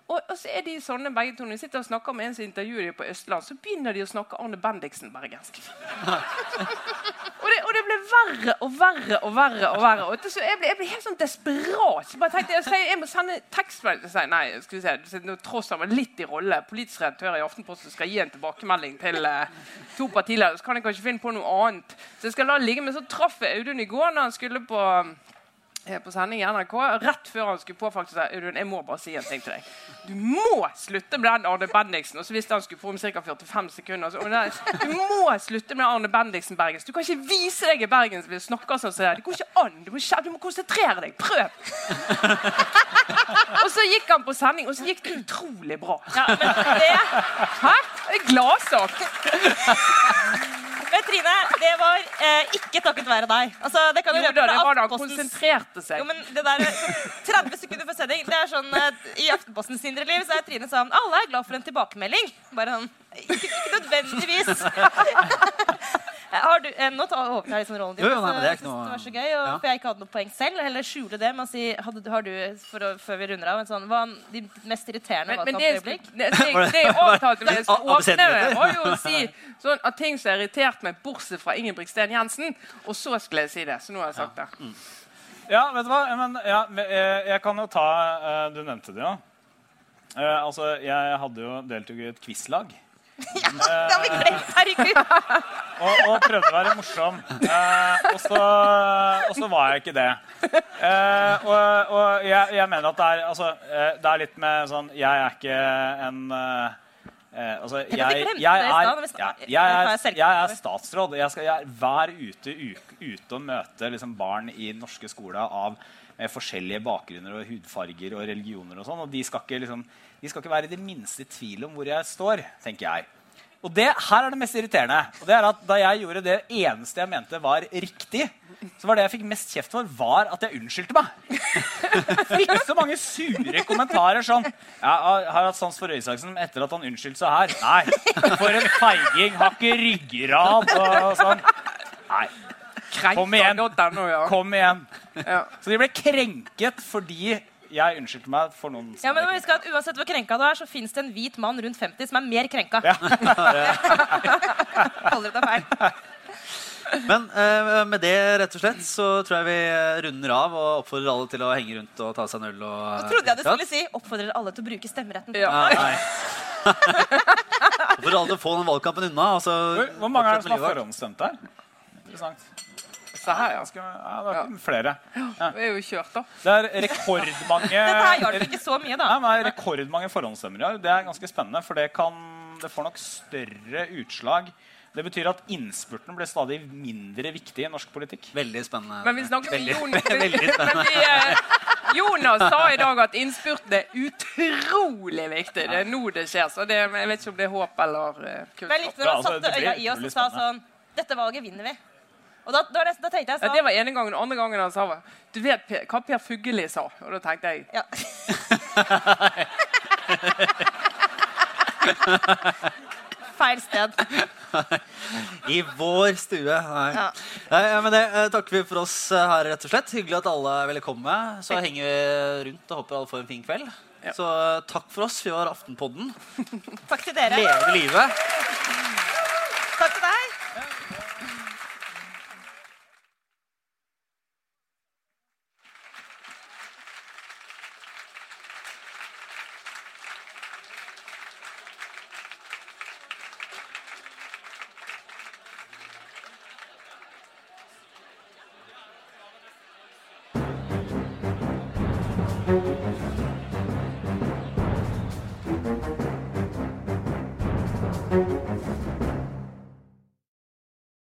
S2: Og, og så er de sånne begge to. Når de sitter og snakker med en som intervjuer dem på Østland, så begynner de å snakke Arne Bendiksen-bergensk. Og det, og det ble verre og verre og verre. og verre. Og jeg, jeg ble helt sånn desperat. Så bare tenkte jeg, jeg, jeg må sende tekstmelding seg. Nei, skal vi se, nå tross alt litt i rolle. Politisk redaktør i Aftenposten skal gi en tilbakemelding til eh, to partiledere. Så kan jeg kanskje finne på noe annet. Så jeg skal la det ligge. Men så traff jeg Audun i går når han skulle på på sending i NRK, rett før han skulle på faktisk sa Audun, jeg må bare si en ting til deg. Du må slutte med den Arne Bendiksen. Og så visste han skulle få om ca. 45 sekunder. Så, den, du må slutte med Arne Bendiksen Bergens. Du kan ikke vise deg i Bergen hvis du snakker sånn som det. Det går ikke an. Du må, du må konsentrere deg. Prøv. og så gikk han på sending, og så gikk det utrolig bra.
S3: Ja, men det,
S2: Hæ? Gladsak.
S3: Men Trine, det var eh, ikke takket være deg. Altså, det kan du
S2: Jo
S3: røpe
S2: da, det var da han konsentrerte seg.
S3: Jo, men det der, sånn 30 sekunder for sending det er sånn, eh, I Aftenpostens indre liv så er Trine sånn Alle er glad for en tilbakemelding. Bare sånn Ikke, ikke nødvendigvis. Har du, eh, nå tar jeg liksom rollen din.
S1: Jo, jo, nei, men det er ikke noe-
S3: det var så gøy, og,
S1: Ja.
S3: For jeg ikke hadde noe poeng selv. Heller skjule det med å si hadde, Har du, for å, før vi runder av, en sånn Hva er de mest irriterende
S2: men det,
S3: valgkampøyeblikk?
S2: det, det, det jeg avtalte med skulle åpne det, var jo å si sånn at ting som har irritert meg, bortsett fra Ingebrigtsen Jensen. Og så skulle jeg si det. Så nå har jeg sagt det.
S5: Ja, vet du hva? Men, ja, eh, jeg kan jo ta eh, Du nevnte det jo. Eh, altså, jeg hadde jo deltok i et quizlag.
S3: Ja, det har vi glemt! Herregud.
S5: Og, og prøvde å være morsom. Eh, og, så, og så var jeg ikke det. Eh, og og jeg, jeg mener at det er, altså, eh, det er litt med sånn Jeg er ikke en eh, eh, altså, jeg, jeg, er, jeg, er, statsråd. Jeg, skal, jeg er hver ute, ute og møte liksom, barn i den norske skoler av med forskjellige bakgrunner og hudfarger og religioner. og sånn, og de skal, ikke, liksom, de skal ikke være i det minste i tvil om hvor jeg står, tenker jeg. Og det her er det mest irriterende. Og det er at Da jeg gjorde det eneste jeg mente var riktig, så var det jeg fikk mest kjeft for, var at jeg unnskyldte meg. Fikk så mange sure kommentarer sånn Jeg har har hatt sans for Røe Isaksen etter at han unnskyldte seg her. Nei, for en feiging. Har ikke ryggrad og sånn. Nei, Kom igjen. Kom igjen. Så de ble krenket fordi jeg unnskyldte meg for noen
S3: Ja, men
S5: som
S3: husk at Uansett hvor krenka du er, så fins det en hvit mann rundt 50 som er mer krenka.
S5: Ja.
S3: Aldri ta feil.
S1: Men eh, med det rett og slett så tror jeg vi runder av og oppfordrer alle til å henge rundt og ta seg en øl. Og,
S3: Nå trodde jeg du skulle si oppfordrer alle til å bruke stemmeretten.
S2: Ja.
S1: Nei, nei. Oppfordrer alle til å få den valgkampen unna. Og så
S5: Hvor, mange er det som har forhåndsstemt her? Interessant.
S2: Se her, ja.
S5: Ganske, ja, det er flere.
S2: Det er jo kjørt, da.
S5: Det er rekordmange
S3: Dette hjalp ikke så mye, da.
S5: Nei, men det er rekordmange forhåndsstemmer i år. Det er ganske spennende, for det, kan, det får nok større utslag. Det betyr at innspurten blir stadig mindre viktig i norsk politikk.
S1: Veldig spennende.
S2: Men vi snakker
S1: Veldig-
S2: Jon.
S1: veldig spennende.
S2: Vi, eh, Jonas sa i dag at innspurten er utrolig viktig. Det er nå det skjer. Så det, jeg vet ikke om det er håp eller uh,
S3: Men jeg
S2: kunnskap.
S3: likte når
S5: Ja,
S3: han
S5: altså,
S3: satte øya i oss og sa sånn Dette valget vinner vi. Og da, da, da tenkte jeg
S2: Ja,
S3: sånn
S2: det var ene gangen. Andre gangen han sa Du vet Per- hva Per Fugelli sa? Og da tenkte jeg
S3: ja. Feil sted.
S1: I vår stue. Nei.
S3: Ja.
S1: Nei, ja, men det eh, takker vi for oss eh, her, rett og slett. Hyggelig at alle ville komme. Så henger vi rundt og håper alle får en fin kveld. Så eh, takk for oss. Vi var Aftenpodden.
S3: Takk til dere.
S1: Leve livet.